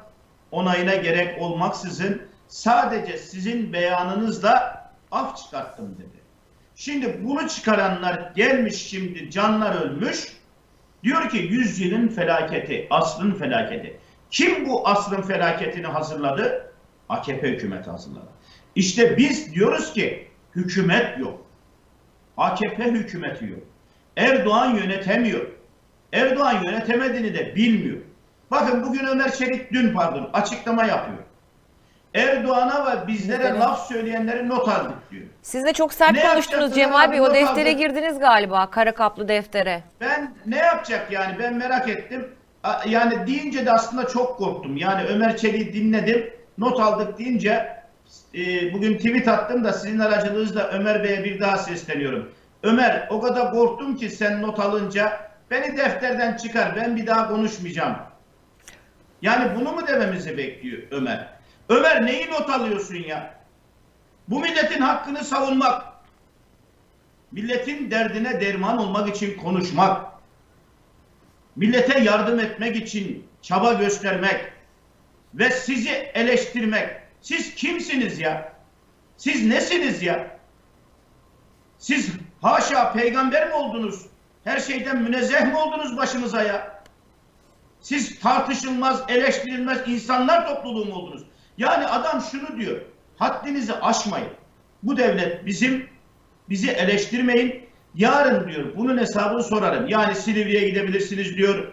onayına gerek olmaksızın sadece sizin beyanınızla af çıkarttım dedi. Şimdi bunu çıkaranlar gelmiş şimdi canlar ölmüş. Diyor ki yüzyılın felaketi, asrın felaketi. Kim bu asrın felaketini hazırladı? AKP hükümeti hazırladı. İşte biz diyoruz ki hükümet yok. AKP hükümeti yok. Erdoğan yönetemiyor. Erdoğan yönetemediğini de bilmiyor. Bakın bugün Ömer Çelik dün pardon açıklama yapıyor. Erdoğan'a ve bizlere Evet. laf söyleyenleri not aldık diyor. Siz de çok sert Ne konuştunuz Cemal? Bey. O deftere aldık. girdiniz galiba. Kara kaplı deftere. Ben ne yapacak yani ben merak ettim. Yani deyince de aslında çok korktum. Yani Ömer Çelik'i dinledim. Not aldık deyince e, bugün tweet attım da sizin aracılığınızla Ömer Bey'e bir daha sesleniyorum. Ömer o kadar korktum ki sen not alınca beni defterden çıkar ben bir daha konuşmayacağım. Yani bunu mu dememizi bekliyor Ömer? Ömer neyi not alıyorsun ya? Bu milletin hakkını savunmak, milletin derdine derman olmak için konuşmak, millete yardım etmek için çaba göstermek ve sizi eleştirmek. Siz kimsiniz ya? Siz nesiniz ya? Siz haşa peygamber mi oldunuz? Her şeyden münezzeh mi oldunuz başınıza ya? Siz tartışılmaz, eleştirilmez insanlar topluluğu mu oldunuz? Yani adam şunu diyor. Haddinizi aşmayın. Bu devlet bizim, bizi eleştirmeyin. Yarın diyor bunun hesabını sorarım. Yani Silivri'ye gidebilirsiniz diyor.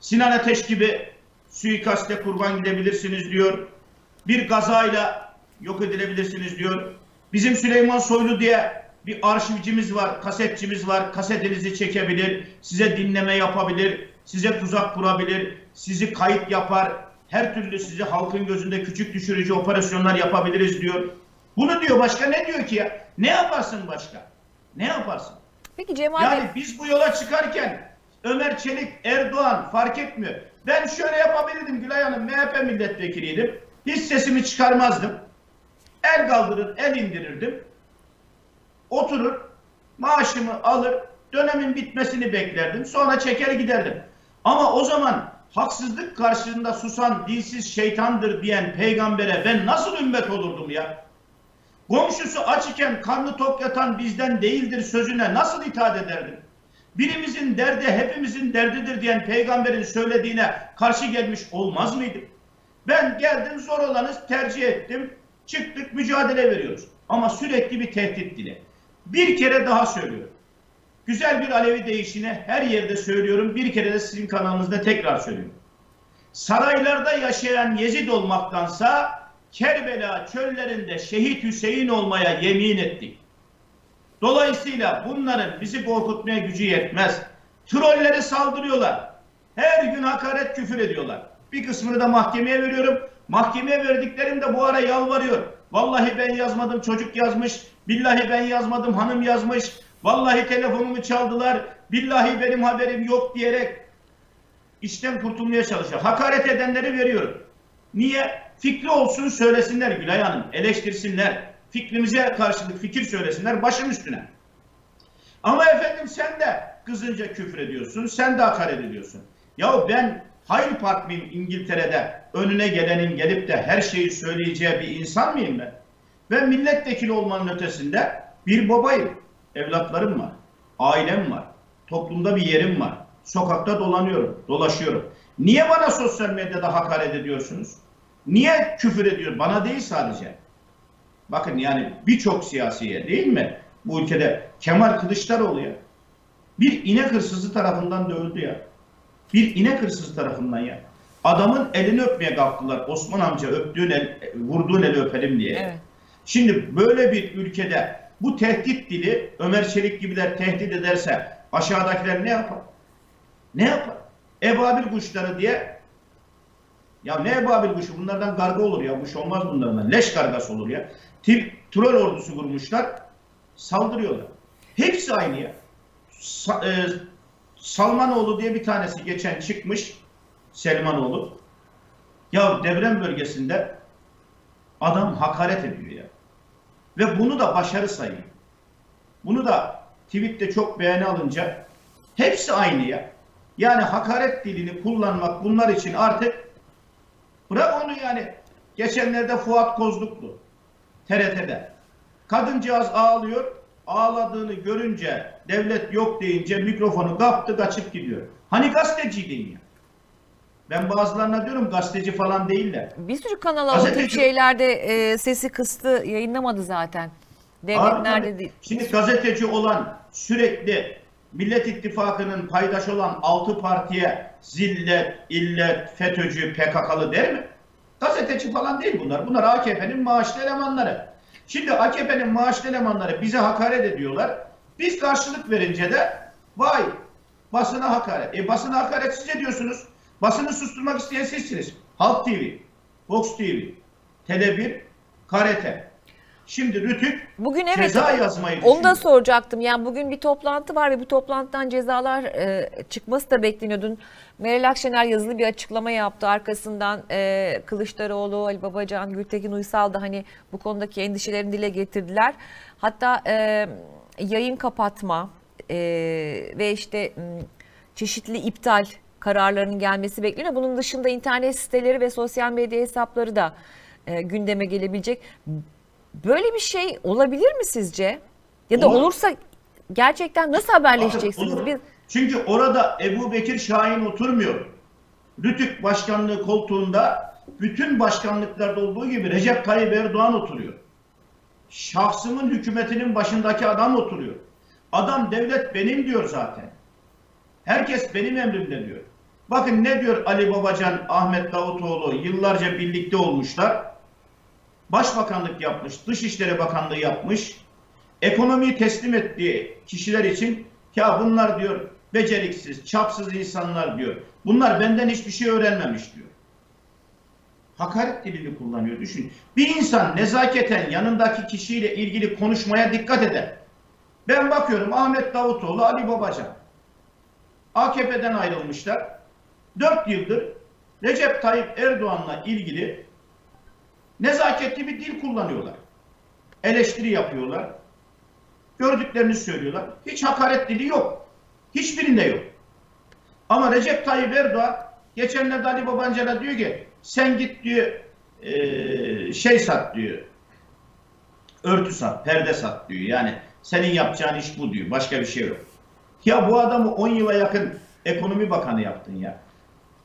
Sinan Ateş gibi suikaste kurban gidebilirsiniz diyor. Bir gazayla yok edilebilirsiniz diyor. Bizim Süleyman Soylu diye bir arşivcimiz var, kasetçimiz var. Kasetinizi çekebilir, size dinleme yapabilir, size tuzak kurabilir, sizi kayıt yapar. Her türlü sizi halkın gözünde küçük düşürücü operasyonlar yapabiliriz diyor. Bunu diyor başka ne diyor ki ya? Ne yaparsın başka? Ne yaparsın? Peki Cemal Yani Bey biz bu yola çıkarken Ömer Çelik, Erdoğan fark etmiyor. Ben şöyle yapabilirdim Gülay Hanım, MHP milletvekiliydim. Hiç sesimi çıkarmazdım. El kaldırır, el indirirdim. Oturur, maaşımı alır, dönemin bitmesini beklerdim. Sonra çeker giderdim. Ama o zaman haksızlık karşısında susan dilsiz şeytandır diyen peygambere ben nasıl ümmet olurdum ya? Komşusu aç iken karnı tok yatan bizden değildir sözüne nasıl itaat ederdim? Birimizin derdi hepimizin derdidir diyen peygamberin söylediğine karşı gelmiş olmaz mıydım? Ben geldim zor olanı tercih ettim. Çıktık mücadele veriyoruz. Ama sürekli bir tehdit dile. Bir kere daha söylüyorum. Güzel bir Alevi değişine her yerde söylüyorum. Bir kere de sizin kanalınızda tekrar söylüyorum. Saraylarda yaşayan Yezid olmaktansa Kerbela çöllerinde şehit Hüseyin olmaya yemin ettik. Dolayısıyla bunların bizi korkutmaya gücü yetmez. Trolleri saldırıyorlar. Her gün hakaret küfür ediyorlar. Bir kısmını da mahkemeye veriyorum. Mahkemeye verdiklerim de bu ara yalvarıyor. Vallahi ben yazmadım çocuk yazmış. Billahi ben yazmadım hanım yazmış. Vallahi telefonumu çaldılar. Billahi benim haberim yok diyerek işten kurtulmaya çalışıyor. Hakaret edenleri veriyorum. Niye? Fikri olsun söylesinler Gülay Hanım. Eleştirsinler. Fikrimize karşılık fikir söylesinler başım üstüne. Ama efendim sen de kızınca küfür ediyorsun. Sen de hakaret ediyorsun. Ya ben Hyde Park mıyım İngiltere'de önüne gelenin gelip de her şeyi söyleyeceği bir insan mıyım ben? Ben milletvekili olmanın ötesinde bir babayım. Evlatlarım var. Ailem var. Toplumda bir yerim var. Sokakta dolanıyorum, dolaşıyorum. Niye bana sosyal medyada hakaret ediyorsunuz? Niye küfür ediyor? Bana değil sadece. Bakın yani birçok siyasiye değil mi? Bu ülkede Kemal Kılıçdaroğlu ya. Bir inek hırsızı tarafından dövüldü ya. Bir inek hırsızı tarafından ya. Adamın elini öpmeye kalktılar. Osman amca öptüğün el, vurduğun eli öpelim diye. Evet. Şimdi böyle bir ülkede bu tehdit dili Ömer Çelik gibiler tehdit ederse aşağıdakiler ne yapar? Ne yapar? Ebabil kuşları diye ya ne ebabil kuşu? Bunlardan karga olur ya. Kuş olmaz bunlardan. Leş kargası olur ya. Tip troll ordusu kurmuşlar. Saldırıyorlar. Hepsi aynı ya. Sa- e, Salmanoğlu diye bir tanesi geçen çıkmış. Selmanoğlu. Ya deprem bölgesinde adam hakaret ediyor ya. Ve bunu da başarı sayıyor. Bunu da tweette çok beğeni alınca hepsi aynı ya. Yani hakaret dilini kullanmak bunlar için artık bırak onu yani. Geçenlerde Fuat Kozluklu TRT'de. Kadıncağız ağlıyor. Ağladığını görünce devlet yok deyince mikrofonu kaptı kaçıp gidiyor. Hani gazeteciydin ya. Ben bazılarına diyorum gazeteci falan değiller. Bir sürü kanal Gazeteci- alıp şeylerde e, sesi kıstı yayınlamadı zaten. Devlet Abi, nerede tabii. değil. Şimdi gazeteci olan sürekli Millet İttifakı'nın paydaş olan altı partiye zillet, illet, FETÖ'cü, PKK'lı der mi? Gazeteci falan değil bunlar. Bunlar AKP'nin maaşlı elemanları. Şimdi AKP'nin maaşlı elemanları bize hakaret ediyorlar. Biz karşılık verince de vay basına hakaret. E basına hakaret siz ediyorsunuz. Basını susturmak isteyen sizsiniz. Halk TV, Fox TV, Tele1, KRT. Şimdi Rütük Bugün evet ceza yazmayı onu da düşünüyor. soracaktım. Yani bugün bir toplantı var ve bu toplantıdan cezalar e, çıkması da bekleniyor. Dün Meral Akşener yazılı bir açıklama yaptı. Arkasından e, Kılıçdaroğlu, Ali Babacan, Gültekin Uysal da hani bu konudaki endişelerini dile getirdiler. Hatta e, yayın kapatma e, ve işte çeşitli iptal kararlarının gelmesi bekleniyor. Bunun dışında internet siteleri ve sosyal medya hesapları da e, gündeme gelebilecek. Böyle bir şey olabilir mi sizce? Ya da Olur. olursa gerçekten nasıl haberleşeceksiniz? Olur. Biz Çünkü orada Ebu Bekir Şahin oturmuyor. Rütük başkanlığı koltuğunda bütün başkanlıklarda olduğu gibi Recep Tayyip Erdoğan oturuyor. Şahsımın hükümetinin başındaki adam oturuyor. Adam devlet benim diyor zaten. Herkes benim emrimde diyor. Bakın ne diyor Ali Babacan, Ahmet Davutoğlu yıllarca birlikte olmuşlar. Başbakanlık yapmış, Dışişleri Bakanlığı yapmış. Ekonomiyi teslim ettiği kişiler için ya bunlar diyor beceriksiz, çapsız insanlar diyor. Bunlar benden hiçbir şey öğrenmemiş diyor. Hakaret dilini kullanıyor düşün. Bir insan nezaketen yanındaki kişiyle ilgili konuşmaya dikkat eder. Ben bakıyorum Ahmet Davutoğlu, Ali Babacan. AKP'den ayrılmışlar. 4 yıldır Recep Tayyip Erdoğan'la ilgili nezaketli bir dil kullanıyorlar. Eleştiri yapıyorlar. Gördüklerini söylüyorlar. Hiç hakaret dili yok. Hiçbirinde yok. Ama Recep Tayyip Erdoğan geçenlerde Ali Babacan'a diyor ki sen git diyor e, şey sat diyor. Örtü sat, perde sat diyor. Yani senin yapacağın iş bu diyor. Başka bir şey yok. Ya bu adamı 10 yıla yakın ekonomi bakanı yaptın ya.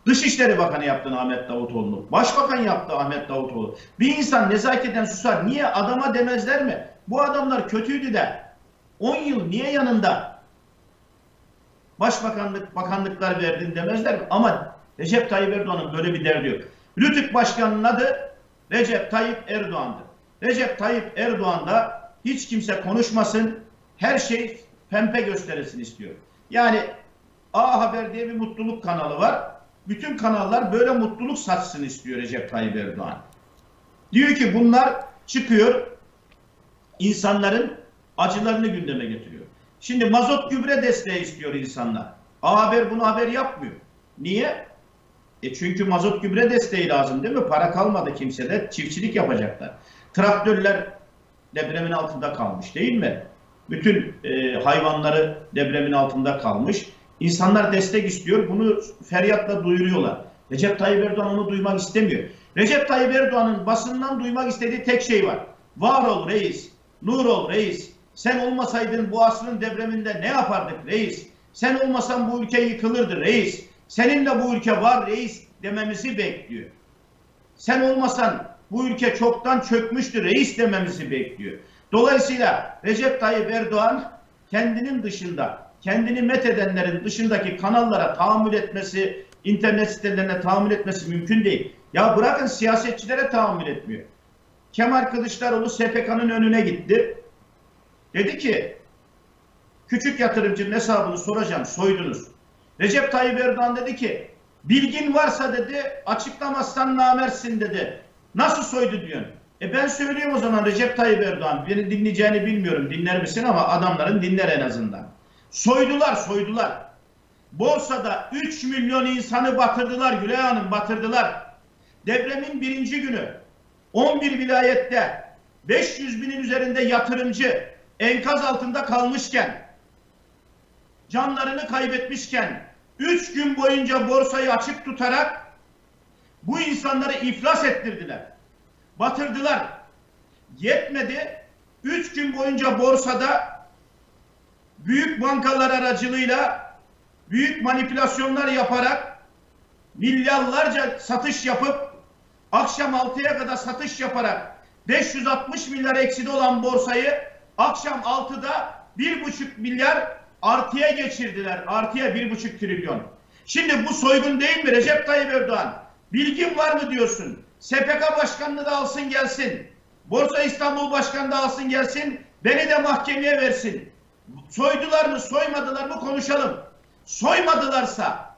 Dışişleri Bakanı yaptın Ahmet Davutoğlu'nu. Başbakan yaptı Ahmet Davutoğlu. Bir insan nezaketen susar. Niye adama demezler mi? Bu adamlar kötüydü de 10 yıl niye yanında başbakanlık, bakanlıklar verdin demezler mi? Ama Recep Tayyip Erdoğan'ın böyle bir derdi yok. Rütük Başkanı'nın adı Recep Tayyip Erdoğan'dır. Recep Tayyip Erdoğan da hiç kimse konuşmasın, her şey pempe gösterilsin istiyor. Yani A Haber diye bir mutluluk kanalı var. Bütün kanallar böyle mutluluk saçsın istiyor Recep Tayyip Erdoğan. Diyor ki bunlar çıkıyor, insanların acılarını gündeme getiriyor. Şimdi mazot gübre desteği istiyor insanlar. A Haber bunu haber yapmıyor. Niye? E çünkü mazot gübre desteği lazım değil mi? Para kalmadı kimsede. Çiftçilik yapacaklar. Traktörler depremin altında kalmış değil mi? Bütün e, hayvanları depremin altında kalmış. İnsanlar destek istiyor. Bunu feryatla duyuruyorlar. Recep Tayyip Erdoğan onu duymak istemiyor. Recep Tayyip Erdoğan'ın basından duymak istediği tek şey var. Var ol reis, nur ol reis. Sen olmasaydın bu asrın depreminde ne yapardık reis? Sen olmasan bu ülke yıkılırdı reis. Seninle bu ülke var reis dememizi bekliyor. Sen olmasan bu ülke çoktan çökmüştü reis dememizi bekliyor. Dolayısıyla Recep Tayyip Erdoğan kendinin dışında, kendini met edenlerin dışındaki kanallara tahammül etmesi, internet sitelerine tahammül etmesi mümkün değil. Ya bırakın siyasetçilere tahammül etmiyor. Kemal Kılıçdaroğlu SPK'nın önüne gitti. Dedi ki küçük yatırımcının hesabını soracağım soydunuz. Recep Tayyip Erdoğan dedi ki bilgin varsa dedi açıklamazsan namersin dedi. Nasıl soydu diyorsun? E ben söyleyeyim o zaman Recep Tayyip Erdoğan. Beni dinleyeceğini bilmiyorum dinler misin ama adamların dinler en azından. Soydular soydular. Borsada 3 milyon insanı batırdılar Gülay Hanım batırdılar. Depremin birinci günü 11 vilayette 500 binin üzerinde yatırımcı enkaz altında kalmışken canlarını kaybetmişken 3 gün boyunca borsayı açık tutarak bu insanları iflas ettirdiler. Batırdılar. Yetmedi. 3 gün boyunca borsada büyük bankalar aracılığıyla büyük manipülasyonlar yaparak milyarlarca satış yapıp akşam 6'ya kadar satış yaparak 560 milyar ekside olan borsayı akşam 6'da 1,5 milyar artıya geçirdiler. Artıya 1,5 trilyon. Şimdi bu soygun değil mi Recep Tayyip Erdoğan? Bilgin var mı diyorsun? SPK başkanını da alsın gelsin. Borsa İstanbul başkanı da alsın gelsin. Beni de mahkemeye versin. Soydular mı soymadılar mı konuşalım. Soymadılarsa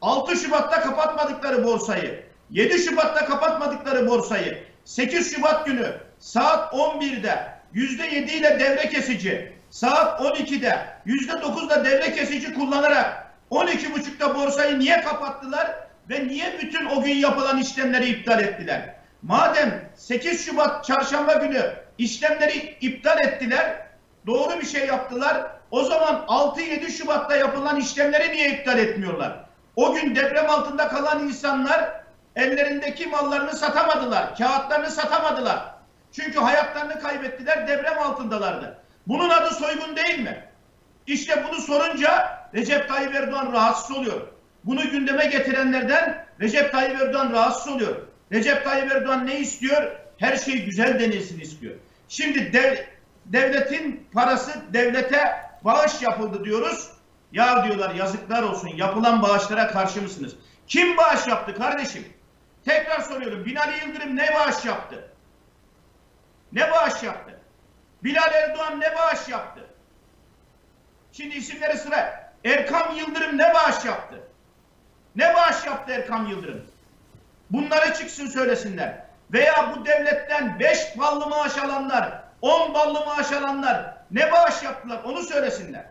6 Şubat'ta kapatmadıkları borsayı, 7 Şubat'ta kapatmadıkları borsayı, 8 Şubat günü saat 11'de %7 ile devre kesici, saat 12'de %9'da devre kesici kullanarak 12.30'da borsayı niye kapattılar ve niye bütün o gün yapılan işlemleri iptal ettiler? Madem 8 Şubat çarşamba günü işlemleri iptal ettiler, doğru bir şey yaptılar. O zaman 6-7 Şubat'ta yapılan işlemleri niye iptal etmiyorlar? O gün deprem altında kalan insanlar ellerindeki mallarını satamadılar, kağıtlarını satamadılar. Çünkü hayatlarını kaybettiler, deprem altındalardı. Bunun adı soygun değil mi? İşte bunu sorunca Recep Tayyip Erdoğan rahatsız oluyor. Bunu gündeme getirenlerden Recep Tayyip Erdoğan rahatsız oluyor. Recep Tayyip Erdoğan ne istiyor? Her şey güzel denilsin istiyor. Şimdi dev, devletin parası devlete bağış yapıldı diyoruz. Ya diyorlar yazıklar olsun yapılan bağışlara karşı mısınız? Kim bağış yaptı kardeşim? Tekrar soruyorum. Binali Yıldırım ne bağış yaptı? Ne bağış yaptı? Bilal Erdoğan ne bağış yaptı? Şimdi isimleri sıra. Erkam Yıldırım ne bağış yaptı? Ne bağış yaptı Erkam Yıldırım? Bunları çıksın söylesinler. Veya bu devletten 5 ballı maaş alanlar, 10 ballı maaş alanlar ne bağış yaptılar onu söylesinler.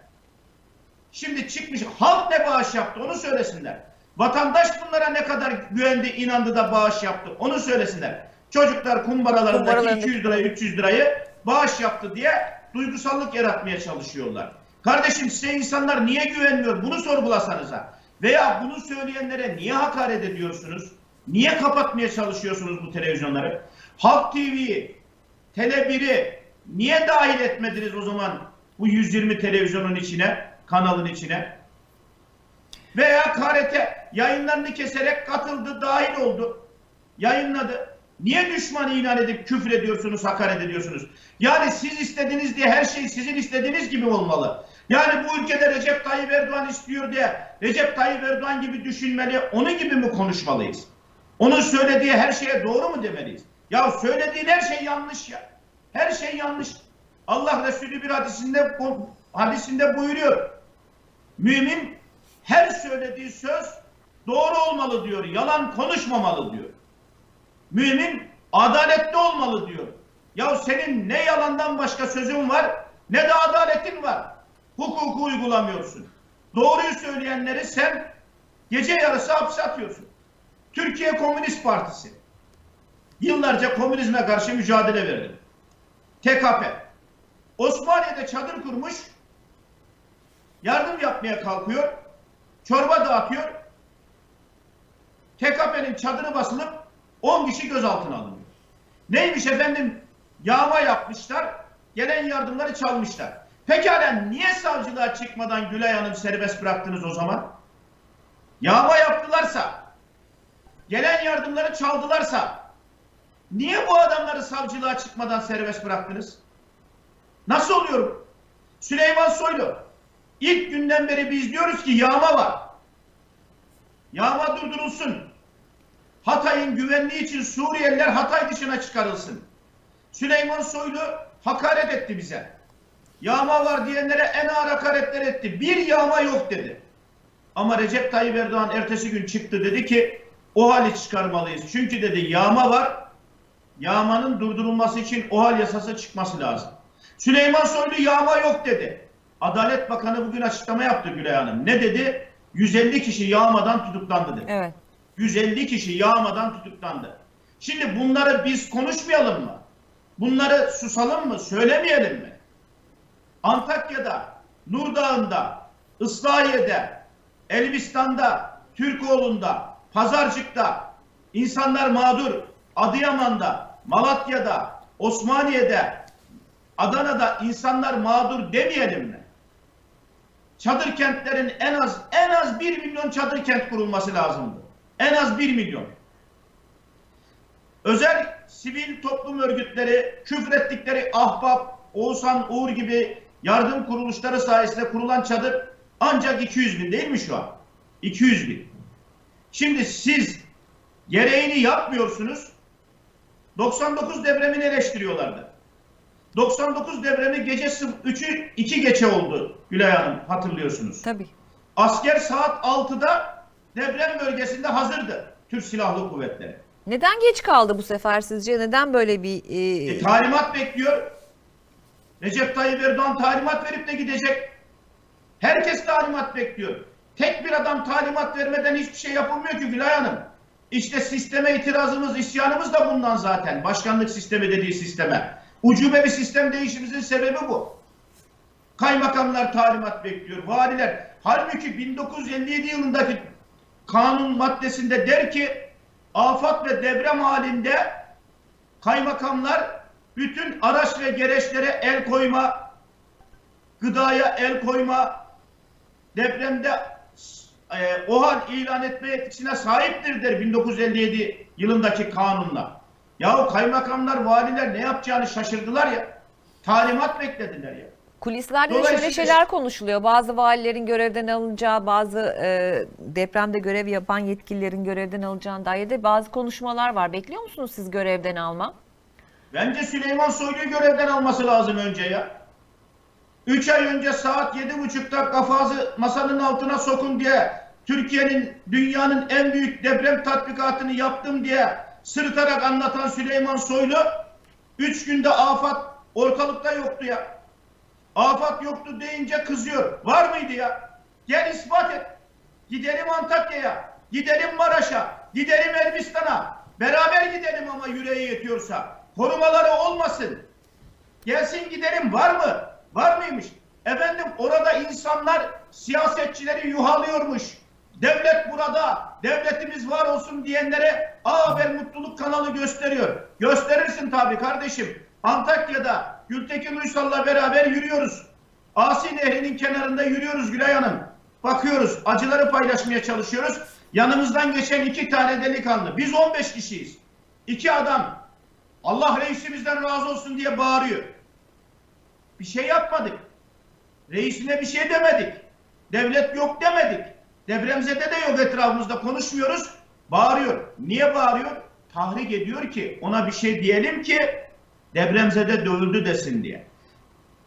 Şimdi çıkmış halk ne bağış yaptı onu söylesinler. Vatandaş bunlara ne kadar güvendi, inandı da bağış yaptı onu söylesinler. Çocuklar kumbaralarındaki Kumbaralarındaki- 200 lirayı, 300 lirayı bağış yaptı diye duygusallık yaratmaya çalışıyorlar. Kardeşim size insanlar niye güvenmiyor? Bunu sorgulasanıza. Veya bunu söyleyenlere niye hakaret ediyorsunuz? Niye kapatmaya çalışıyorsunuz bu televizyonları? Halk TV'yi, Tele1'i niye dahil etmediniz o zaman bu 120 televizyonun içine, kanalın içine? Veya KRT yayınlarını keserek katıldı, dahil oldu. Yayınladı. Niye düşman ilan edip küfür ediyorsunuz, hakaret ediyorsunuz? Yani siz istediniz diye her şey sizin istediğiniz gibi olmalı. Yani bu ülkede Recep Tayyip Erdoğan istiyor diye Recep Tayyip Erdoğan gibi düşünmeli, onun gibi mi konuşmalıyız? Onun söylediği her şeye doğru mu demeliyiz? Ya söylediğin her şey yanlış ya. Her şey yanlış. Allah Resulü bir hadisinde hadisinde buyuruyor. Mümin her söylediği söz doğru olmalı diyor. Yalan konuşmamalı diyor. Mümin adaletli olmalı diyor. Ya senin ne yalandan başka sözün var ne de adaletin var. Hukuku uygulamıyorsun. Doğruyu söyleyenleri sen gece yarısı hapse atıyorsun. Türkiye Komünist Partisi yıllarca komünizme karşı mücadele verdi. TKP Osmaniye'de çadır kurmuş yardım yapmaya kalkıyor çorba dağıtıyor TKP'nin çadırı basılıp 10 kişi gözaltına alınıyor. Neymiş efendim? Yağma yapmışlar. Gelen yardımları çalmışlar. Pekala niye savcılığa çıkmadan Gülay Hanım serbest bıraktınız o zaman? Yağma yaptılarsa, gelen yardımları çaldılarsa, niye bu adamları savcılığa çıkmadan serbest bıraktınız? Nasıl oluyor? Süleyman Soylu, ilk günden beri biz diyoruz ki yağma var. Yağma durdurulsun. Hatay'ın güvenliği için Suriyeliler Hatay dışına çıkarılsın. Süleyman Soylu hakaret etti bize. Yağma var diyenlere en ağır hakaretler etti. Bir yağma yok dedi. Ama Recep Tayyip Erdoğan ertesi gün çıktı dedi ki o hali çıkarmalıyız. Çünkü dedi yağma var. Yağmanın durdurulması için o hal yasası çıkması lazım. Süleyman Soylu yağma yok dedi. Adalet Bakanı bugün açıklama yaptı Gülay Hanım. Ne dedi? 150 kişi yağmadan tutuklandı dedi. Evet. 150 kişi yağmadan tutuklandı. Şimdi bunları biz konuşmayalım mı? Bunları susalım mı? Söylemeyelim mi? Antakya'da, Nurdağ'ında, Islahiye'de, Elbistan'da, Türkoğlu'nda, Pazarcık'ta insanlar mağdur. Adıyaman'da, Malatya'da, Osmaniye'de, Adana'da insanlar mağdur demeyelim mi? Çadır kentlerin en az en az 1 milyon çadır kent kurulması lazımdı. En az 1 milyon. Özel sivil toplum örgütleri küfrettikleri Ahbap, Oğuzhan Uğur gibi yardım kuruluşları sayesinde kurulan çadır ancak 200 bin değil mi şu an? 200 bin. Şimdi siz gereğini yapmıyorsunuz. 99 depremini eleştiriyorlardı. 99 depremi gece 3'ü 2 geçe oldu Gülay Hanım hatırlıyorsunuz. Tabii. Asker saat 6'da deprem bölgesinde hazırdı Türk Silahlı Kuvvetleri. Neden geç kaldı bu sefer sizce? Neden böyle bir... E... E, talimat bekliyor. Recep Tayyip Erdoğan talimat verip de gidecek. Herkes talimat bekliyor. Tek bir adam talimat vermeden hiçbir şey yapılmıyor ki Gülay Hanım. İşte sisteme itirazımız, isyanımız da bundan zaten. Başkanlık sistemi dediği sisteme. Ucube bir sistem değişimimizin sebebi bu. Kaymakamlar talimat bekliyor, valiler. Halbuki 1957 yılındaki kanun maddesinde der ki afat ve deprem halinde kaymakamlar bütün araç ve gereçlere el koyma, gıdaya el koyma, depremde e, o hal ilan etme yetkisine sahiptir der 1957 yılındaki kanunla. Yahu kaymakamlar, valiler ne yapacağını şaşırdılar ya. Talimat beklediler ya. Kulislerde de şöyle şeyler konuşuluyor. Bazı valilerin görevden alınacağı, bazı e, depremde görev yapan yetkililerin görevden alacağına dair de bazı konuşmalar var. Bekliyor musunuz siz görevden alma? Bence Süleyman Soylu'yu görevden alması lazım önce ya. Üç ay önce saat yedi buçukta kafazı masanın altına sokun diye Türkiye'nin, dünyanın en büyük deprem tatbikatını yaptım diye sırıtarak anlatan Süleyman Soylu üç günde afat ortalıkta yoktu ya. Afat yoktu deyince kızıyor. Var mıydı ya? Gel ispat et. Gidelim Antakya'ya, gidelim Maraş'a, gidelim Elbistan'a. Beraber gidelim ama yüreği yetiyorsa. Korumaları olmasın. Gelsin gidelim var mı? Var mıymış? Efendim orada insanlar siyasetçileri yuhalıyormuş. Devlet burada, devletimiz var olsun diyenlere A Haber Mutluluk kanalı gösteriyor. Gösterirsin tabii kardeşim. Antakya'da Gültekin Uysal'la beraber yürüyoruz. Asi Nehri'nin kenarında yürüyoruz Gülay Hanım. Bakıyoruz, acıları paylaşmaya çalışıyoruz. Yanımızdan geçen iki tane delikanlı. Biz 15 kişiyiz. İki adam Allah reisimizden razı olsun diye bağırıyor. Bir şey yapmadık. Reisine bir şey demedik. Devlet yok demedik. Depremzede de yok etrafımızda konuşmuyoruz. Bağırıyor. Niye bağırıyor? Tahrik ediyor ki ona bir şey diyelim ki depremzede dövüldü desin diye.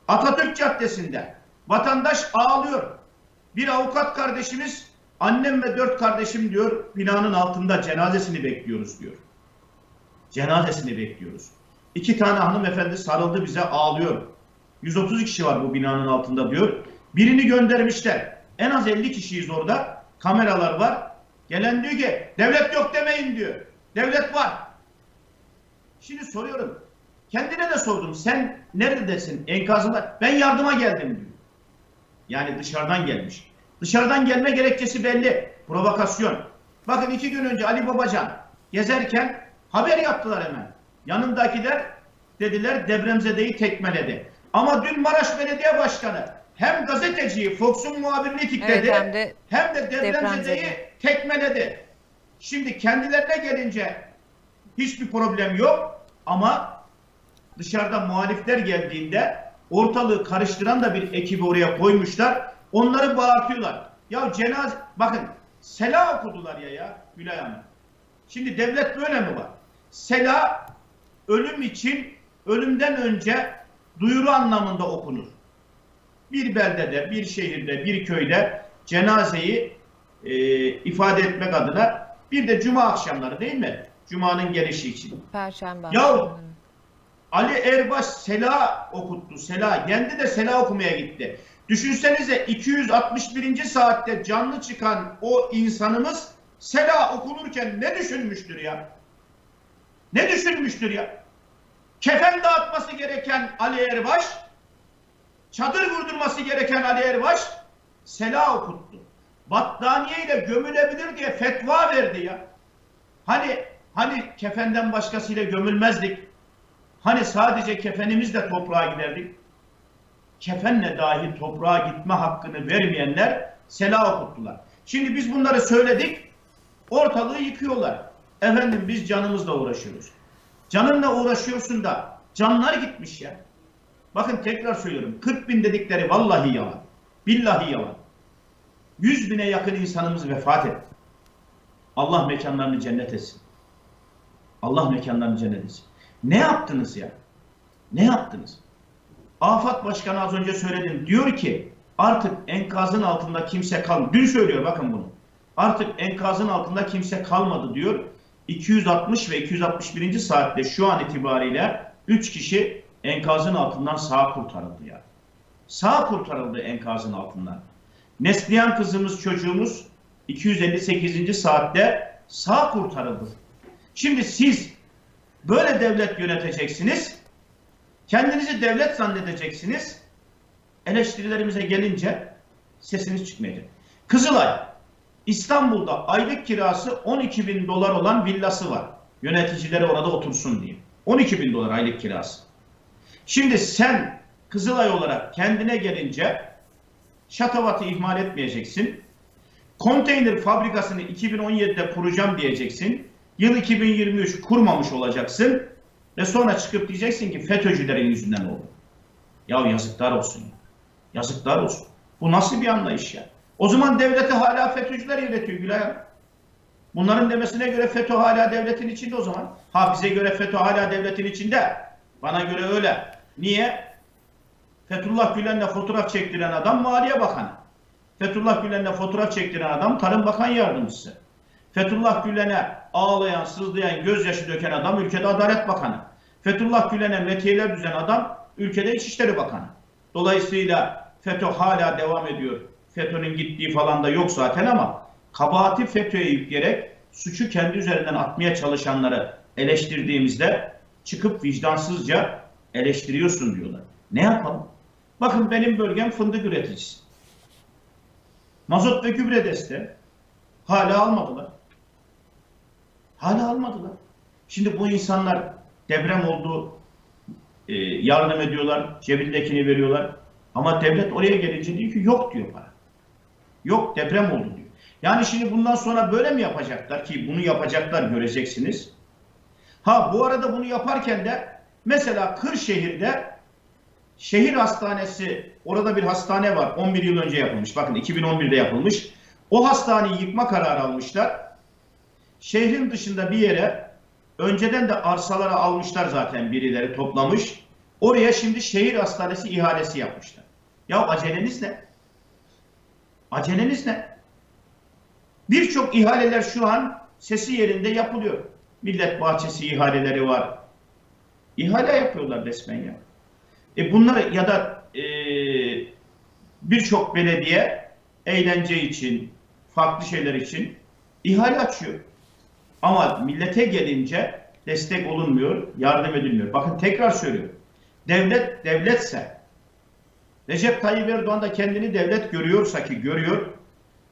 Atatürk Caddesi'nde vatandaş ağlıyor. Bir avukat kardeşimiz annem ve dört kardeşim diyor binanın altında cenazesini bekliyoruz diyor. Cenazesini bekliyoruz. İki tane hanımefendi sarıldı bize ağlıyor. 130 kişi var bu binanın altında diyor. Birini göndermişler. En az 50 kişiyiz orada. Kameralar var. Gelen diyor ki devlet yok demeyin diyor. Devlet var. Şimdi soruyorum. Kendine de sordum. Sen neredesin? Enkazında. Ben yardıma geldim diyor. Yani dışarıdan gelmiş. Dışarıdan gelme gerekçesi belli. Provokasyon. Bakın iki gün önce Ali Babacan gezerken haber yaptılar hemen. Yanındakiler dediler depremzedeyi tekmeledi. Ama dün Maraş Belediye Başkanı hem gazeteciyi Fox'un muhabirini tikledi Evet, hem de hem de depremzedeyi depremzede. tekmeledi. Şimdi kendilerine gelince hiçbir problem yok ama dışarıda muhalifler geldiğinde ortalığı karıştıran da bir ekibi oraya koymuşlar. Onları bağırtıyorlar. Ya cenaze bakın sela okudular ya ya Gülay Hanım. Şimdi devlet böyle mi var? Sela ölüm için ölümden önce duyuru anlamında okunur. Bir beldede, bir şehirde, bir köyde cenazeyi e, ifade etmek adına bir de cuma akşamları değil mi? Cuma'nın gelişi için. Perşembe. Ya akşamları. Ali Erbaş Sela okuttu. Sela. Kendi de Sela okumaya gitti. Düşünsenize 261. saatte canlı çıkan o insanımız Sela okunurken ne düşünmüştür ya? Ne düşünmüştür ya? Kefen dağıtması gereken Ali Erbaş, çadır vurdurması gereken Ali Erbaş Sela okuttu. Battaniye ile gömülebilir diye fetva verdi ya. Hani hani kefenden başkasıyla gömülmezdik. Hani sadece kefenimizle toprağa giderdik. Kefenle dahi toprağa gitme hakkını vermeyenler sela okuttular. Şimdi biz bunları söyledik. Ortalığı yıkıyorlar. Efendim biz canımızla uğraşıyoruz. Canınla uğraşıyorsun da canlar gitmiş ya. Bakın tekrar söylüyorum. 40 bin dedikleri vallahi yalan. Billahi yalan. 100 bine yakın insanımız vefat etti. Allah mekanlarını cennet etsin. Allah mekanlarını cennet etsin. Ne yaptınız ya? Ne yaptınız? Afat Başkanı az önce söyledim. Diyor ki artık enkazın altında kimse kalmadı. Dün söylüyor bakın bunu. Artık enkazın altında kimse kalmadı diyor. 260 ve 261. saatte şu an itibariyle 3 kişi enkazın altından sağ kurtarıldı ya. Sağ kurtarıldı enkazın altından. Neslihan kızımız çocuğumuz 258. saatte sağ kurtarıldı. Şimdi siz böyle devlet yöneteceksiniz. Kendinizi devlet zannedeceksiniz. Eleştirilerimize gelince sesiniz çıkmayacak. Kızılay, İstanbul'da aylık kirası 12 bin dolar olan villası var. Yöneticileri orada otursun diye. 12 bin dolar aylık kirası. Şimdi sen Kızılay olarak kendine gelince şatavatı ihmal etmeyeceksin. Konteyner fabrikasını 2017'de kuracağım diyeceksin. Yıl 2023 kurmamış olacaksın. Ve sonra çıkıp diyeceksin ki FETÖ'cülerin yüzünden oldu. Ya yazıklar olsun. ya. Yazıklar olsun. Bu nasıl bir anlayış ya? O zaman devleti hala FETÖ'cüler yönetiyor Gülay. Bunların demesine göre FETÖ hala devletin içinde o zaman. Ha bize göre FETÖ hala devletin içinde. Bana göre öyle. Niye? Fethullah Gülen'le fotoğraf çektiren adam Maliye Bakanı. Fethullah Gülen'le fotoğraf çektiren adam Tarım Bakan Yardımcısı. Fethullah Gülen'e ağlayan, sızlayan, gözyaşı döken adam ülkede Adalet Bakanı. Fethullah Gülen'e metiyeler düzen adam ülkede İçişleri Bakanı. Dolayısıyla FETÖ hala devam ediyor. FETÖ'nün gittiği falan da yok zaten ama kabahati FETÖ'ye yükleyerek suçu kendi üzerinden atmaya çalışanları eleştirdiğimizde çıkıp vicdansızca eleştiriyorsun diyorlar. Ne yapalım? Bakın benim bölgem fındık üreticisi. Mazot ve gübre desteği Hala almadılar. Hala almadılar. Şimdi bu insanlar deprem oldu, e, yardım ediyorlar, cebindekini veriyorlar. Ama devlet oraya gelince diyor ki yok diyor para. Yok deprem oldu diyor. Yani şimdi bundan sonra böyle mi yapacaklar ki bunu yapacaklar göreceksiniz. Ha bu arada bunu yaparken de mesela Kırşehir'de şehir hastanesi orada bir hastane var 11 yıl önce yapılmış. Bakın 2011'de yapılmış. O hastaneyi yıkma kararı almışlar. Şehrin dışında bir yere önceden de arsalara almışlar zaten birileri toplamış. Oraya şimdi şehir hastanesi ihalesi yapmışlar. Ya aceleniz ne? Aceleniz ne? Birçok ihaleler şu an sesi yerinde yapılıyor. Millet bahçesi ihaleleri var. İhale yapıyorlar resmen ya. E bunları ya da e, birçok belediye eğlence için, farklı şeyler için ihale açıyor. Ama millete gelince destek olunmuyor, yardım edilmiyor. Bakın tekrar söylüyorum. Devlet devletse, Recep Tayyip Erdoğan da kendini devlet görüyorsa ki görüyor,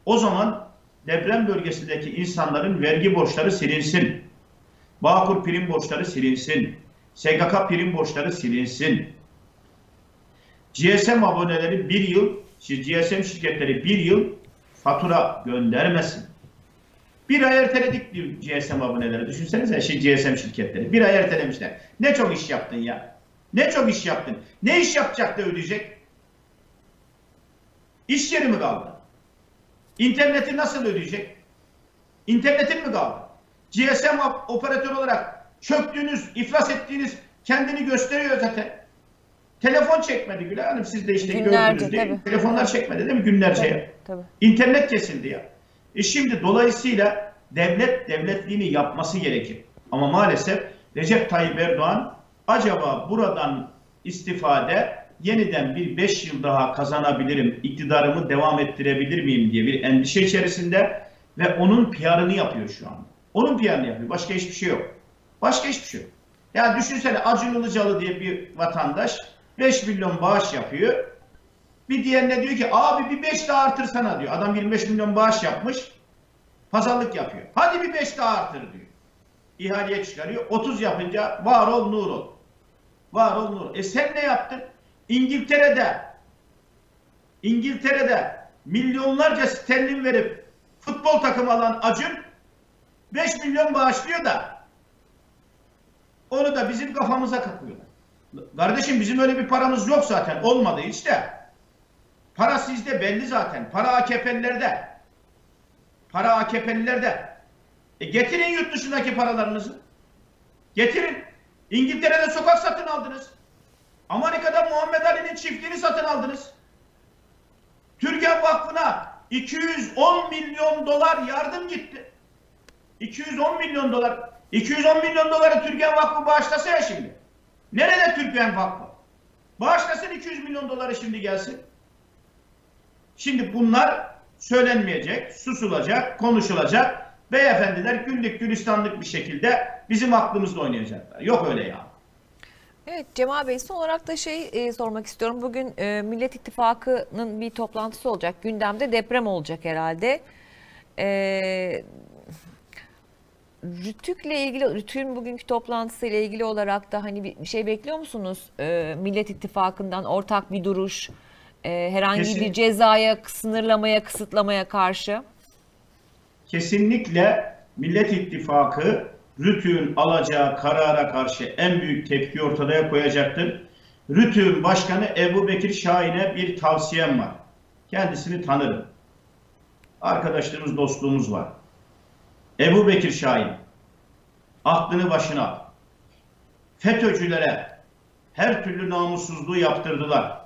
o zaman deprem bölgesindeki insanların vergi borçları silinsin. Bağkur prim borçları silinsin. SGK prim borçları silinsin. GSM aboneleri bir yıl, GSM şirketleri bir yıl fatura göndermesin. Bir ay erteledik diyor GSM aboneleri. Düşünsenize şey GSM şirketleri. Bir ay ertelemişler. Ne çok iş yaptın ya. Ne çok iş yaptın. Ne iş yapacak da ödeyecek? İş yeri mi kaldı? İnterneti nasıl ödeyecek? İnternetin mi kaldı? GSM operatör olarak çöktüğünüz, iflas ettiğiniz kendini gösteriyor zaten. Telefon çekmedi Gülay Hanım. Siz de işte Günlerce, gördünüz değil mi? Telefonlar çekmedi değil mi günlerce? Tabii, tabii. İnternet kesildi ya. E şimdi dolayısıyla devlet devletliğini yapması gerekir. Ama maalesef Recep Tayyip Erdoğan acaba buradan istifade yeniden bir beş yıl daha kazanabilirim, iktidarımı devam ettirebilir miyim diye bir endişe içerisinde ve onun PR'ını yapıyor şu anda. Onun PR'ını yapıyor. Başka hiçbir şey yok. Başka hiçbir şey yok. Ya düşünsene Acun Ilıcalı diye bir vatandaş 5 milyon bağış yapıyor. Bir diğerine diyor ki abi bir 5 daha artırsana diyor. Adam 25 milyon bağış yapmış. Pazarlık yapıyor. Hadi bir 5 daha artır diyor. İhaleye çıkarıyor. 30 yapınca var ol nur ol. Var ol nur. E sen ne yaptın? İngiltere'de İngiltere'de milyonlarca sterlin verip futbol takımı alan Acun 5 milyon bağışlıyor da onu da bizim kafamıza kapıyorlar. Kardeşim bizim öyle bir paramız yok zaten. Olmadı hiç de. Para sizde belli zaten. Para AKP'lilerde. Para AKP'lilerde. E getirin yurt dışındaki paralarınızı. Getirin. İngiltere'de sokak satın aldınız. Amerika'da Muhammed Ali'nin çiftliğini satın aldınız. Türkiye Vakfı'na 210 milyon dolar yardım gitti. 210 milyon dolar. 210 milyon doları Türkiye Vakfı bağışlasa ya şimdi. Nerede Türkiye Vakfı? Bağışlasın 200 milyon doları şimdi gelsin. Şimdi bunlar söylenmeyecek, susulacak, konuşulacak. Beyefendiler güllük gülistanlık bir şekilde bizim aklımızda oynayacaklar. Yok öyle ya. Evet Cemal Bey son olarak da şey e, sormak istiyorum. Bugün e, Millet İttifakı'nın bir toplantısı olacak. Gündemde deprem olacak herhalde. E, Rütük'le ilgili, Rütük'ün bugünkü toplantısıyla ilgili olarak da hani bir, şey bekliyor musunuz? E, Millet İttifakı'ndan ortak bir duruş, e, herhangi Kesin. bir cezaya, sınırlamaya, kısıtlamaya karşı? Kesinlikle Millet İttifakı Rütü'nün alacağı karara karşı en büyük tepki ortaya koyacaktır. Rütü'nün başkanı Ebu Bekir Şahin'e bir tavsiyem var. Kendisini tanırım. Arkadaşlığımız, dostluğumuz var. Ebu Bekir Şahin, aklını başına. FETÖ'cülere her türlü namussuzluğu yaptırdılar.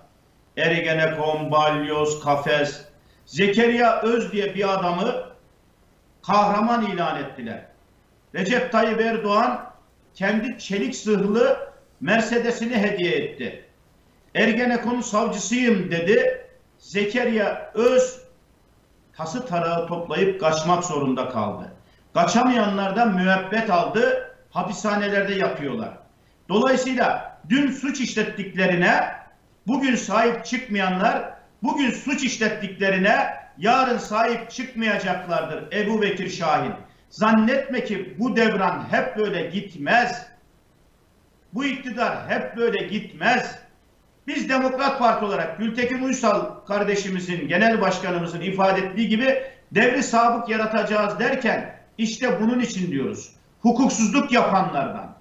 Ergenekon, Balyoz, Kafes, Zekeriya Öz diye bir adamı kahraman ilan ettiler. Recep Tayyip Erdoğan kendi çelik zırhlı Mercedes'ini hediye etti. Ergenekon savcısıyım dedi. Zekeriya Öz tası tarağı toplayıp kaçmak zorunda kaldı. Kaçamayanlardan müebbet aldı, hapishanelerde yapıyorlar. Dolayısıyla dün suç işlettiklerine, bugün sahip çıkmayanlar, bugün suç işlettiklerine yarın sahip çıkmayacaklardır Ebu Bekir Şahin. Zannetme ki bu devran hep böyle gitmez. Bu iktidar hep böyle gitmez. Biz Demokrat Parti olarak Gültekin Uysal kardeşimizin, genel başkanımızın ifade ettiği gibi devri sabık yaratacağız derken işte bunun için diyoruz. Hukuksuzluk yapanlardan,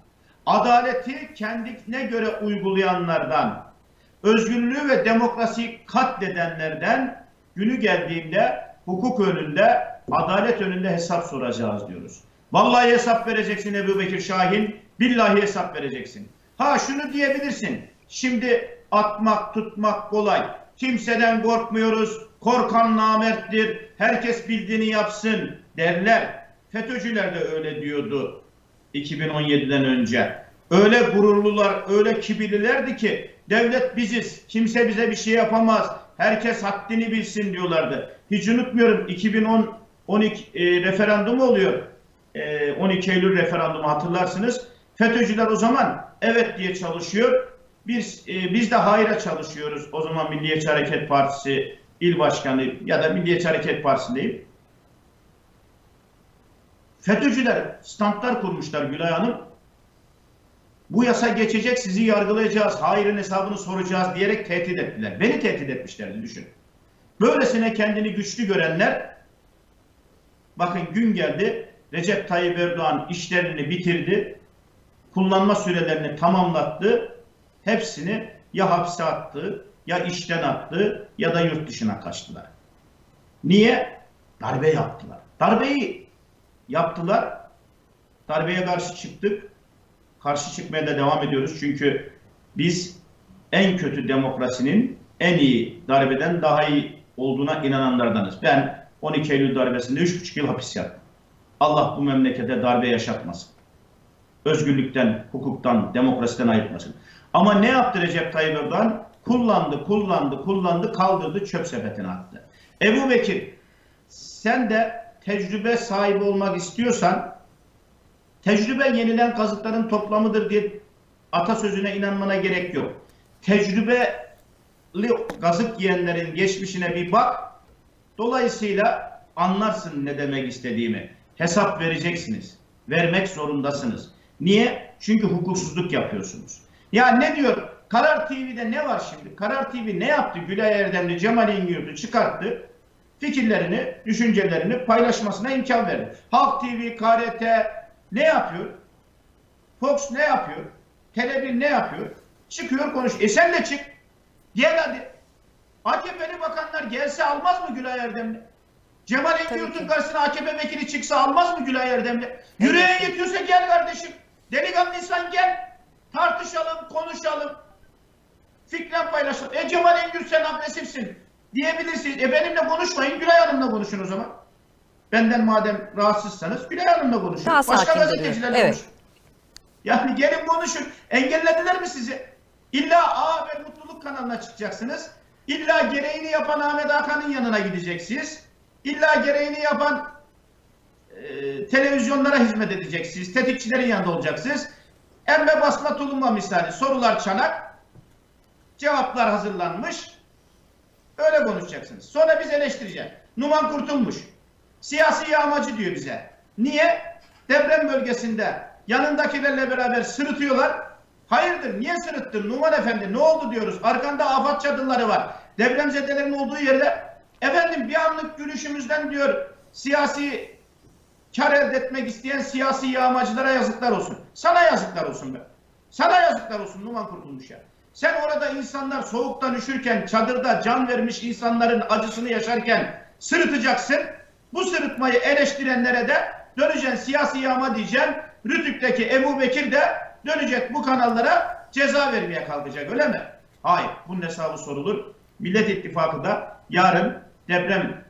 adaleti kendine göre uygulayanlardan, özgürlüğü ve demokrasiyi katledenlerden günü geldiğinde hukuk önünde, adalet önünde hesap soracağız diyoruz. Vallahi hesap vereceksin Ebu Bekir Şahin, billahi hesap vereceksin. Ha şunu diyebilirsin, şimdi atmak, tutmak kolay. Kimseden korkmuyoruz, korkan namerttir, herkes bildiğini yapsın derler. FETÖ'cüler de öyle diyordu 2017'den önce. Öyle gururlular, öyle kibirlilerdi ki devlet biziz, kimse bize bir şey yapamaz, herkes haddini bilsin diyorlardı. Hiç unutmuyorum 2010 12 e, referandumu oluyor. E, 12 Eylül referandumu hatırlarsınız. FETÖ'cüler o zaman evet diye çalışıyor. Biz e, biz de hayra çalışıyoruz. O zaman Milliyetçi Hareket Partisi il başkanı ya da Milliyetçi Hareket Partisi'ndeyim. FETÖ'cüler standlar kurmuşlar Gülay Hanım. Bu yasa geçecek sizi yargılayacağız, hayrın hesabını soracağız diyerek tehdit ettiler. Beni tehdit etmişlerdi düşün. Böylesine kendini güçlü görenler bakın gün geldi Recep Tayyip Erdoğan işlerini bitirdi. Kullanma sürelerini tamamlattı. Hepsini ya hapse attı, ya işten attı ya da yurt dışına kaçtılar. Niye? Darbe yaptılar. Darbeyi yaptılar. Darbeye karşı çıktık. Karşı çıkmaya da devam ediyoruz. Çünkü biz en kötü demokrasinin en iyi darbeden daha iyi olduğuna inananlardanız. Ben 12 Eylül darbesinde 3,5 yıl hapis yattım. Allah bu memlekete darbe yaşatmasın. Özgürlükten, hukuktan, demokrasiden ayırtmasın. Ama ne yaptı Recep Tayyip Erdoğan? Kullandı, kullandı, kullandı, kaldırdı, çöp sepetine attı. Ebu Bekir, sen de tecrübe sahibi olmak istiyorsan, tecrübe yenilen kazıkların toplamıdır diye atasözüne inanmana gerek yok. Tecrübeli kazık yiyenlerin geçmişine bir bak, dolayısıyla anlarsın ne demek istediğimi. Hesap vereceksiniz. Vermek zorundasınız. Niye? Çünkü hukuksuzluk yapıyorsunuz. Ya ne diyor? Karar TV'de ne var şimdi? Karar TV ne yaptı? Gülay Erdemli, Cemal İngiliz'i çıkarttı. Fikirlerini, düşüncelerini paylaşmasına imkan verdi. Halk TV, KRT ne yapıyor? Fox ne yapıyor? Tele1 ne yapıyor? Çıkıyor konuş. E sen de çık. Gel hadi. AKP'li bakanlar gelse almaz mı Gülay Erdemli? Cemal Engin karşısına AKP vekili çıksa almaz mı Gülay Erdemli? Yüreğe yetiyorsa gel kardeşim. Delikanlıysan gel. Tartışalım, konuşalım. Fikren paylaşalım. E Cemal Engin sen agresifsin diyebilirsiniz. E benimle konuşmayın, Gülay Hanım'la konuşun o zaman. Benden madem rahatsızsanız Gülay Hanım'la konuşun. Daha Başka gazetecilerle. Evet. konuşun. Yani gelin konuşun. Engellediler mi sizi? İlla A ve Mutluluk kanalına çıkacaksınız. İlla gereğini yapan Ahmet Hakan'ın yanına gideceksiniz. İlla gereğini yapan e, televizyonlara hizmet edeceksiniz. Tetikçilerin yanında olacaksınız. Emre basma tulumba misali. Sorular çanak. Cevaplar hazırlanmış. Öyle konuşacaksınız. Sonra biz eleştireceğiz. Numan kurtulmuş. Siyasi yağmacı diyor bize. Niye? Deprem bölgesinde yanındakilerle beraber sırıtıyorlar. Hayırdır? Niye sırıttın Numan Efendi? Ne oldu diyoruz. Arkanda afat çadırları var. Depremzedelerin olduğu yerde efendim bir anlık gülüşümüzden diyor siyasi kar elde etmek isteyen siyasi yağmacılara yazıklar olsun. Sana yazıklar olsun be. Sana yazıklar olsun Numan Kurtulmuş ya. Sen orada insanlar soğuktan üşürken, çadırda can vermiş insanların acısını yaşarken sırıtacaksın. Bu sırıtmayı eleştirenlere de döneceksin siyasi yağma diyeceksin. Rütük'teki Ebu Bekir de dönecek bu kanallara ceza vermeye kalkacak öyle mi? Hayır. Bunun hesabı sorulur. Millet İttifakı da yarın deprem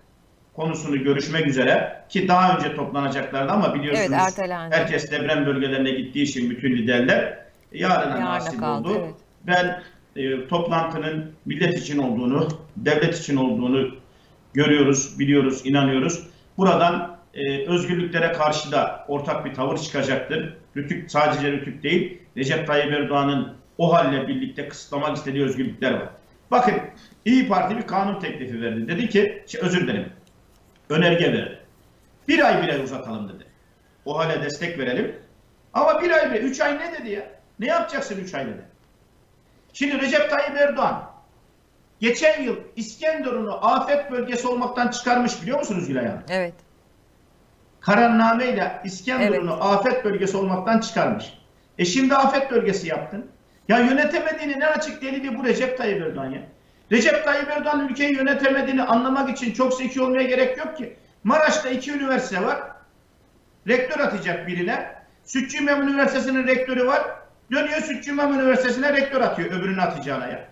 konusunu görüşmek üzere ki daha önce toplanacaklardı ama biliyorsunuz Evet, ertelendi. herkes deprem bölgelerine gittiği için bütün liderler yarına Yarına nasip kaldı, oldu. evet. Ben e, toplantının millet için olduğunu, devlet için olduğunu görüyoruz, biliyoruz, inanıyoruz. Buradan e, özgürlüklere karşı da ortak bir tavır çıkacaktır. Rütük sadece Rütük değil, Recep Tayyip Erdoğan'ın o halle birlikte kısıtlamak istediği özgürlükler var. Bakın İyi Parti bir kanun teklifi verdi. Dedi ki, şey, özür dilerim, önerge verdi. Bir ay bile uzatalım dedi. O hale destek verelim. Ama bir ay bile, üç ay ne dedi ya? Ne yapacaksın üç ay dedi. Şimdi Recep Tayyip Erdoğan geçen yıl İskenderun'u afet bölgesi olmaktan çıkarmış biliyor musunuz Gülay Hanım? Evet. Kararnameyle İskenderun'u afet bölgesi olmaktan çıkarmış. E şimdi afet bölgesi yaptın. Ya yönetemediğini ne açık delili bu Recep Tayyip Erdoğan ya. Recep Tayyip Erdoğan ülkeyi yönetemediğini anlamak için çok zeki olmaya gerek yok ki. Maraş'ta iki üniversite var. Rektör atacak birine. Sütçü İmam Üniversitesi'nin rektörü var. Dönüyor Sütçü İmam Üniversitesi'ne rektör atıyor öbürünü atacağına ya.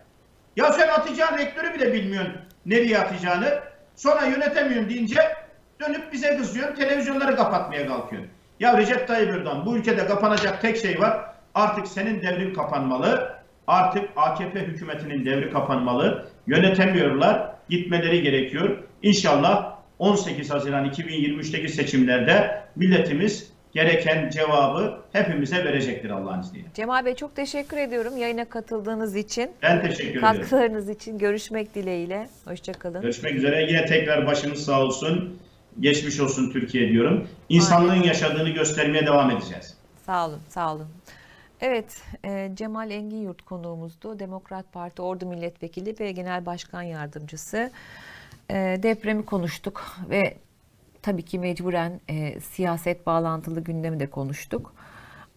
Ya sen atacağın rektörü bile bilmiyorsun nereye atacağını. Sonra yönetemiyorum deyince dönüp bize kızıyorsun. Televizyonları kapatmaya kalkıyorsun. Ya Recep Tayyip Erdoğan bu ülkede kapanacak tek şey var. Artık senin devrin kapanmalı. Artık AKP hükümetinin devri kapanmalı. Yönetemiyorlar. Gitmeleri gerekiyor. İnşallah 18 Haziran 2023'teki seçimlerde milletimiz gereken cevabı hepimize verecektir Allah'ın izniyle. Cemal Bey çok teşekkür ediyorum yayına katıldığınız için. Ben teşekkür ederim. Katkılarınız için görüşmek dileğiyle. Hoşçakalın. Görüşmek üzere. Yine tekrar başınız sağ olsun. Geçmiş olsun Türkiye diyorum. İnsanlığın Aynen. yaşadığını göstermeye devam edeceğiz. Sağ olun, sağ olun. Evet, e, Cemal Engin Yurt konuğumuzdu. Demokrat Parti Ordu Milletvekili ve Genel Başkan Yardımcısı. E, depremi konuştuk ve tabii ki mecburen e, siyaset bağlantılı gündemi de konuştuk.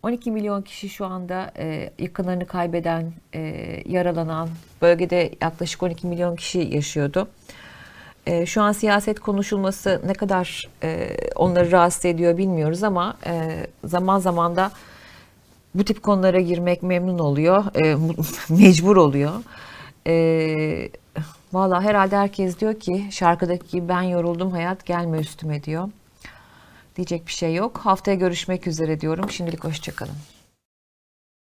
12 milyon kişi şu anda e, yakınlarını kaybeden, e, yaralanan, bölgede yaklaşık 12 milyon kişi yaşıyordu. E, şu an siyaset konuşulması ne kadar e, onları rahatsız ediyor bilmiyoruz ama e, zaman zaman da bu tip konulara girmek memnun oluyor, e, mecbur oluyor. E, Valla herhalde herkes diyor ki şarkıdaki ben yoruldum hayat gelme üstüme diyor. Diyecek bir şey yok. Haftaya görüşmek üzere diyorum. Şimdilik hoşçakalın.